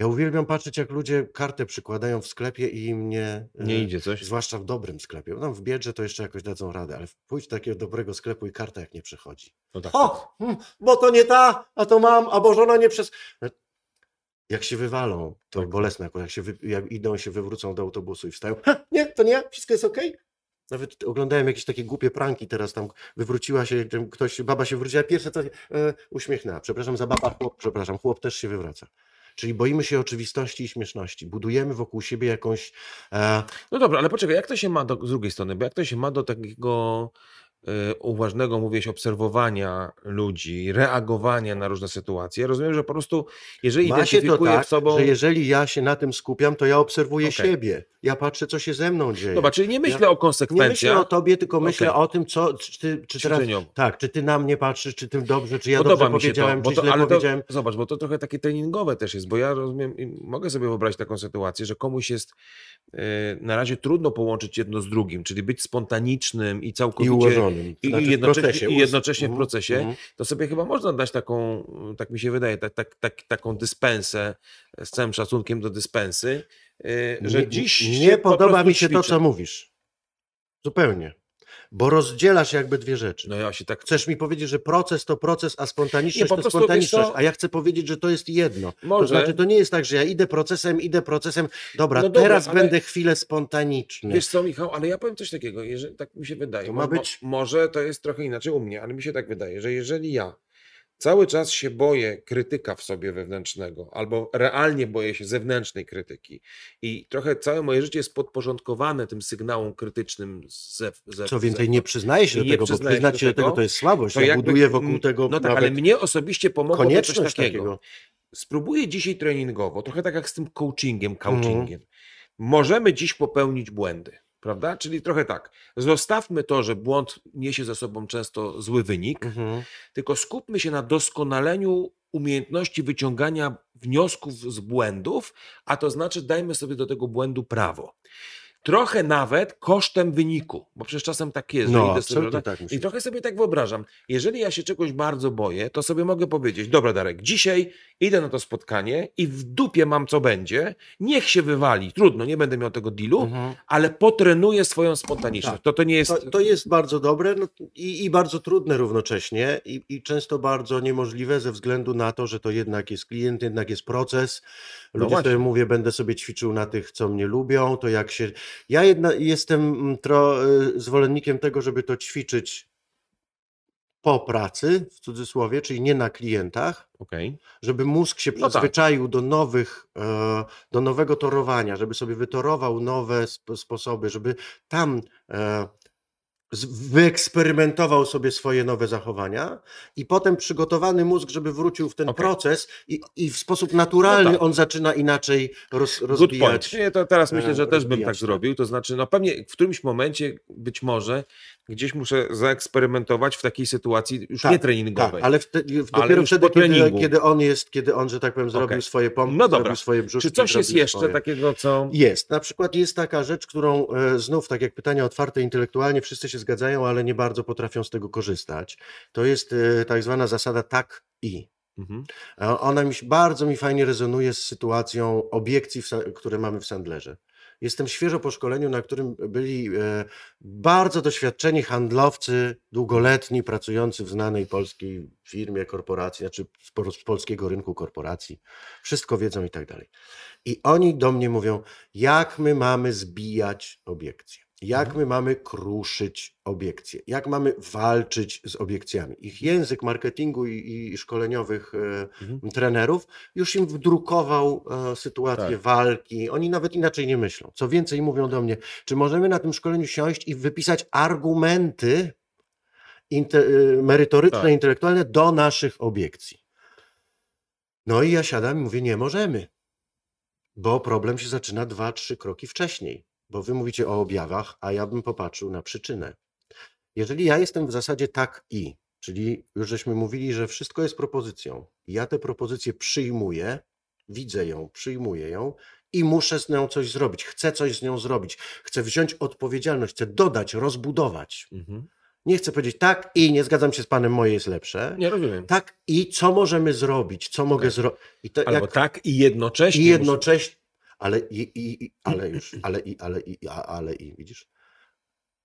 Ja uwielbiam patrzeć, jak ludzie kartę przykładają w sklepie i im nie... Nie e, idzie coś. Zwłaszcza w dobrym sklepie. Tam w biedrze to jeszcze jakoś dadzą radę, ale pójdź do takiego dobrego sklepu i karta jak nie przychodzi. No tak. O, hmm, bo to nie ta, a to mam, a bo żona nie przez... Jak się wywalą, to Tak. bolesne akurat, jak, się wy, jak idą się wywrócą do autobusu i wstają, ha, nie, to nie wszystko jest okej. Nawet oglądałem jakieś takie głupie pranki teraz tam, wywróciła się, ktoś, baba się wróciła, pierwsze co, e, uśmiechnęła, przepraszam za baba, chłop, przepraszam, chłop też się wywraca. Czyli boimy się oczywistości i śmieszności. Budujemy wokół siebie jakąś. E, No dobra, ale poczekaj, jak to się ma do, z drugiej strony, bo jak to się ma do takiego uważnego, mówię, obserwowania ludzi, reagowania na różne sytuacje. Rozumiem, że po prostu, jeżeli Ma się to identyfikuję tak, w sobą... że jeżeli ja się na tym skupiam, to ja obserwuję Okej. siebie. Ja patrzę, co się ze mną dzieje. Dobra, czyli nie myślę Ja o Nie konsekwencjach. myślę o tobie, tylko myślę o tym, co, czy, ty, czy teraz, tak, czy ty na mnie patrzysz, czy ty dobrze, czy ja Podoba dobrze się to, powiedziałem, bo czy to, źle to, powiedziałem. zobacz, bo to trochę takie treningowe też jest, bo ja rozumiem, i mogę sobie wyobrazić taką sytuację, że komuś jest e, na razie trudno połączyć jedno z drugim, czyli być spontanicznym i I całkowicie ułożonym. I, Znaczy i, w jednocześnie, us- jednocześnie w mhm, procesie, mhm. to sobie chyba można dać taką, tak mi się wydaje, tak, tak, tak, taką dyspensę, z całym szacunkiem do dyspensy, e, że Nie- dziś Nie po podoba prostu mi się to, co mówisz. Zupełnie. Bo rozdzielasz jakby dwie rzeczy. No ja się tak... Chcesz mi powiedzieć, że proces to proces, a Nie, spontaniczność po to spontaniczność, co- a ja chcę powiedzieć, że to jest jedno. To Może. znaczy, to nie jest tak, że ja idę procesem, idę procesem, dobra, No dobra, teraz ale- będę chwilę spontaniczny. Wiesz co, Michał, ale ja powiem coś takiego, jeżeli, tak mi się wydaje. To Mo- ma mo- być- może to jest trochę inaczej u mnie, ale mi się tak wydaje, że jeżeli ja cały czas się boję krytyka w sobie wewnętrznego, albo realnie boję się zewnętrznej krytyki i trochę całe moje życie jest podporządkowane tym sygnałom krytycznym z zew, zew, Co więcej, zewnątrz, nie przyznaje się do tego, bo przyznaję przyznać do się do tego to jest słabość. to Ja jakby- buduję wokół tego No tak, ale mnie osobiście pomogło coś takiego. takiego. Spróbuję dzisiaj treningowo, trochę tak jak z tym coachingiem, Mhm. coachingiem. Możemy dziś popełnić błędy, prawda? Czyli trochę tak. Zostawmy to, że błąd niesie za sobą często zły wynik, Mhm. tylko skupmy się na doskonaleniu umiejętności wyciągania wniosków z błędów, a to znaczy dajmy sobie do tego błędu prawo. Trochę nawet kosztem wyniku, bo przecież czasem tak jest. że No, idę sobie, tak. I trochę sobie tak wyobrażam, jeżeli ja się czegoś bardzo boję, to sobie mogę powiedzieć, dobra Darek, dzisiaj idę na to spotkanie i w dupie mam co będzie, niech się wywali, trudno, nie będę miał tego dealu, Mhm. ale potrenuję swoją spontaniczność. Tak. To, to nie jest... To, to jest bardzo dobre no, i, i bardzo trudne równocześnie i, i często bardzo niemożliwe ze względu na to, że to jednak jest klient, jednak jest proces. No Ludzie właśnie. sobie mówię, będę sobie ćwiczył na tych, co mnie lubią, to jak się... Ja jedna, jestem mm, tro, y, zwolennikiem tego, żeby to ćwiczyć po pracy, w cudzysłowie, czyli nie na klientach, Okej. żeby mózg się No tak. przyzwyczaił do nowych, e, do nowego torowania, żeby sobie wytorował nowe sp- sposoby, żeby tam e, wyeksperymentował sobie swoje nowe zachowania i potem przygotowany mózg, żeby wrócił w ten Okej. proces i, i w sposób naturalny No tak. on zaczyna inaczej roz, rozwijać. Nie, to teraz e, myślę, że też bym tak tak. zrobił. To znaczy, no pewnie w którymś momencie, być może, gdzieś muszę zaeksperymentować w takiej sytuacji już Tak, nie treningowej. Tak, ale wtedy, Ale dopiero już wtedy, kiedy, kiedy on jest, kiedy on, że tak powiem, zrobił Okej. swoje pompki, No dobra. swoje brzuszki. Czy coś jest jeszcze swoje. takiego, co... Jest. Na przykład jest taka rzecz, którą e, znów, tak jak pytania otwarte intelektualnie, wszyscy się zgadzają, ale nie bardzo potrafią z tego korzystać. To jest e, tak zwana zasada tak i. Mhm. E, Ona mi, bardzo mi fajnie rezonuje z sytuacją obiekcji, w, które mamy w Sandlerze. Jestem świeżo po szkoleniu, na którym byli e, bardzo doświadczeni handlowcy, długoletni, pracujący w znanej polskiej firmie, korporacji, znaczy z, po- z polskiego rynku korporacji. Wszystko wiedzą i tak dalej. I oni do mnie mówią, jak my mamy zbijać obiekcje, jak Mhm. my mamy kruszyć obiekcje, jak mamy walczyć z obiekcjami. Ich język marketingu i, i szkoleniowych e, Mhm. trenerów już im wdrukował e, sytuację Tak. walki. Oni nawet inaczej nie myślą. Co więcej, mówią do mnie, czy możemy na tym szkoleniu siąść i wypisać argumenty inte, e, merytoryczne, Tak. intelektualne do naszych obiekcji. No i ja siadam i mówię, nie możemy, bo problem się zaczyna dwa, trzy kroki wcześniej, bo wy mówicie o objawach, a ja bym popatrzył na przyczynę. Jeżeli ja jestem w zasadzie tak i, czyli już żeśmy mówili, że wszystko jest propozycją, ja tę propozycję przyjmuję, widzę ją, przyjmuję ją i muszę z nią coś zrobić, chcę coś z nią zrobić, chcę wziąć odpowiedzialność, chcę dodać, rozbudować. Mhm. Nie chcę powiedzieć tak i nie zgadzam się z panem, moje jest lepsze. Nie rozumiem. Tak i co możemy zrobić, co mogę Tak. zrobić. Albo jak tak i jednocześnie. i jednocześnie, ale i, i, i ale już, ale i, ale i, a- ale i, widzisz?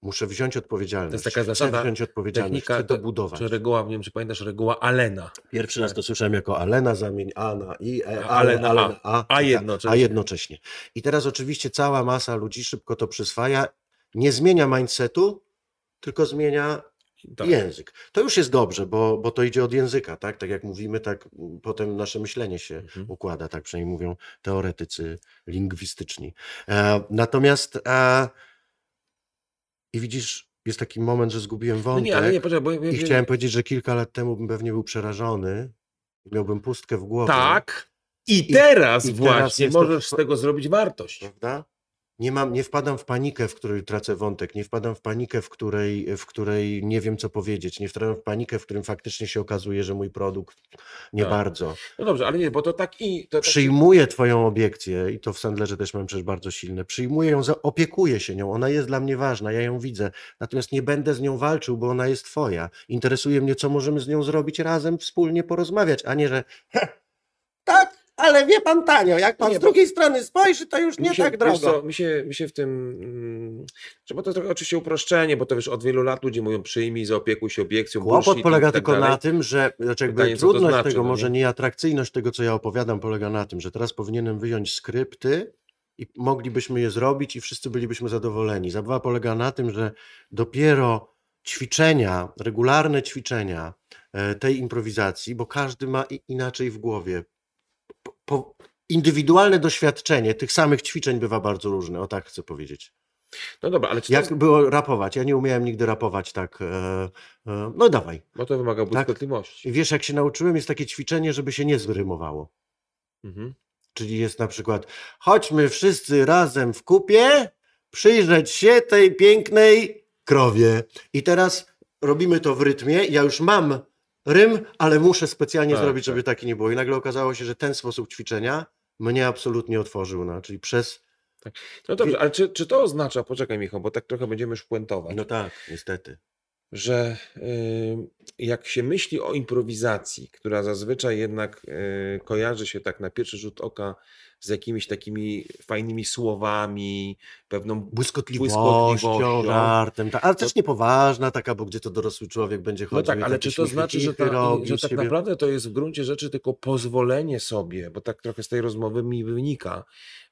Muszę wziąć odpowiedzialność. To jest taka chcę zasada, wziąć odpowiedzialność, technika, chcę to to- budować. Czy reguła, nie wiem, czy pamiętasz, reguła Alena. Pierwszy raz to słyszałem jako Alena, zamień A na I, e, A, ale, ale ale, na na A, A tak, jednocześnie. a jednocześnie. I teraz oczywiście cała masa ludzi szybko to przyswaja, nie zmienia mindsetu, tylko zmienia Tak. język. To już jest dobrze, bo, bo to idzie od języka, tak? Tak jak mówimy, tak potem nasze myślenie się Mhm. układa, tak przynajmniej mówią teoretycy lingwistyczni. E, natomiast e, i widzisz, jest taki moment, że zgubiłem No wątek nie, ale nie, poczekaj, bo... i chciałem powiedzieć, że kilka lat temu bym pewnie był przerażony, miałbym pustkę w głowie. Tak. I teraz i teraz właśnie jest to- możesz z tego zrobić wartość. Prawda? Nie, mam, nie wpadam w panikę, w której tracę wątek, nie wpadam w panikę, w której, w której nie wiem, co powiedzieć, nie wpadam w panikę, w którym faktycznie się okazuje, że mój produkt nie Tak. bardzo. No dobrze, ale nie, bo to tak i... To tak Przyjmuję Twoją obiekcję i to w Sandlerze też mam przecież bardzo silne. Przyjmuję ją, opiekuję się nią, ona jest dla mnie ważna, ja ją widzę. Natomiast nie będę z nią walczył, bo ona jest Twoja. Interesuje mnie, co możemy z nią zrobić razem, wspólnie porozmawiać, a nie, że "Ha, tak, ale wie pan tanio, jak pan Nie, z bo- drugiej strony spojrzy, to już nie mi się, tak drogo. Co, mi, się, mi się w tym, mm, bo to trochę oczywiście uproszczenie, bo to wiesz, od wielu lat ludzie mówią przyjmij, zaopiekuj się obiekcją, Kłopot bullshit polega tak tylko dalej. na tym, że znaczy jakby Pytanie, trudność znaczy, tego, no może nie? atrakcyjność tego, co ja opowiadam, polega na tym, że teraz powinienem wyjąć skrypty i moglibyśmy je zrobić i wszyscy bylibyśmy zadowoleni. Zabawa polega na tym, że dopiero ćwiczenia, regularne ćwiczenia e, tej improwizacji, bo każdy ma inaczej w głowie. Po, indywidualne doświadczenie tych samych ćwiczeń bywa bardzo różne, o tak chcę powiedzieć. No dobra, ale czy Jak to, było rapować? Ja nie umiałem nigdy rapować tak. E, e, no dawaj. bo to wymaga Tak. błyskotliwości. I wiesz, jak się nauczyłem, jest takie ćwiczenie, żeby się nie zrymowało. Mhm. Czyli jest na przykład, chodźmy wszyscy razem w kupie, przyjrzeć się tej pięknej krowie. I teraz robimy to w rytmie. Ja już mam rym, ale muszę specjalnie Tak, zrobić, tak. żeby taki nie było. I nagle okazało się, że ten sposób ćwiczenia mnie absolutnie otworzył. No, czyli przez. No dobrze, ale czy, czy to oznacza, poczekaj Michał, bo tak trochę będziemy już puentować, No tak, niestety. że y, jak się myśli o improwizacji, która zazwyczaj jednak y, kojarzy się tak na pierwszy rzut oka z jakimiś takimi fajnymi słowami, pewną Błyskotliwością, Błyskotliwością. żartem, ta, ale też niepoważna taka, bo gdzie to dorosły człowiek będzie No chodził tak, i ale czy to znaczy, że, ta, że tak siebie? naprawdę to jest w gruncie rzeczy tylko pozwolenie sobie, bo tak trochę z tej rozmowy mi wynika,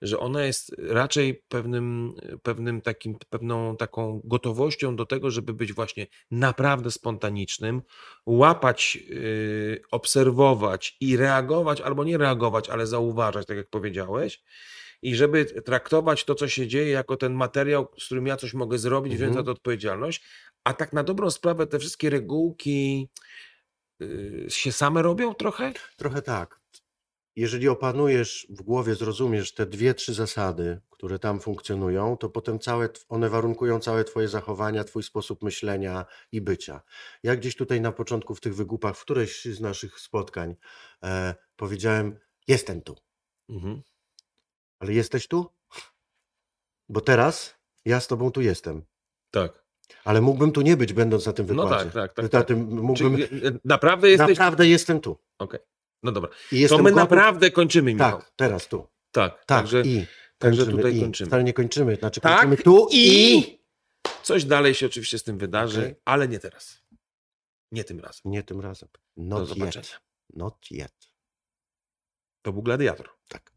że ona jest raczej pewnym, pewnym takim, pewną taką gotowością do tego, żeby być właśnie naprawdę spontanicznym, łapać, yy, obserwować i reagować, albo nie reagować, ale zauważać, tak jak powiedziałeś. I żeby traktować to, co się dzieje, jako ten materiał, z którym ja coś mogę zrobić, wziąć Mhm. za to odpowiedzialność, a tak na dobrą sprawę te wszystkie regułki yy, się same robią trochę? Trochę tak. Jeżeli opanujesz w głowie, zrozumiesz te dwie, trzy zasady, które tam funkcjonują, to potem całe, one warunkują całe Twoje zachowania, Twój sposób myślenia i bycia. Ja gdzieś tutaj na początku w tych wygłupach, w którejś z naszych spotkań e, powiedziałem: Jestem tu, Mhm. Ale jesteś tu? Bo teraz ja z Tobą tu jestem. Tak. Ale mógłbym tu nie być, będąc na tym No wykładzie. tak, tak, tak. Na tak. tym mógłbym. Czyli, yy, naprawdę jesteś. Naprawdę jestem tu. Okej. No dobra. I to my naprawdę kończymy, Michał. Tak, teraz tu. Tak. Tak, Także i. także tutaj i. kończymy. Wcale nie kończymy. Znaczy Tak, kończymy tu i- i... coś dalej się oczywiście z tym wydarzy, Okej. ale nie teraz. Nie tym razem. Nie tym razem. Do Not zobaczenia. yet. Not yet. To był gladiator. Tak.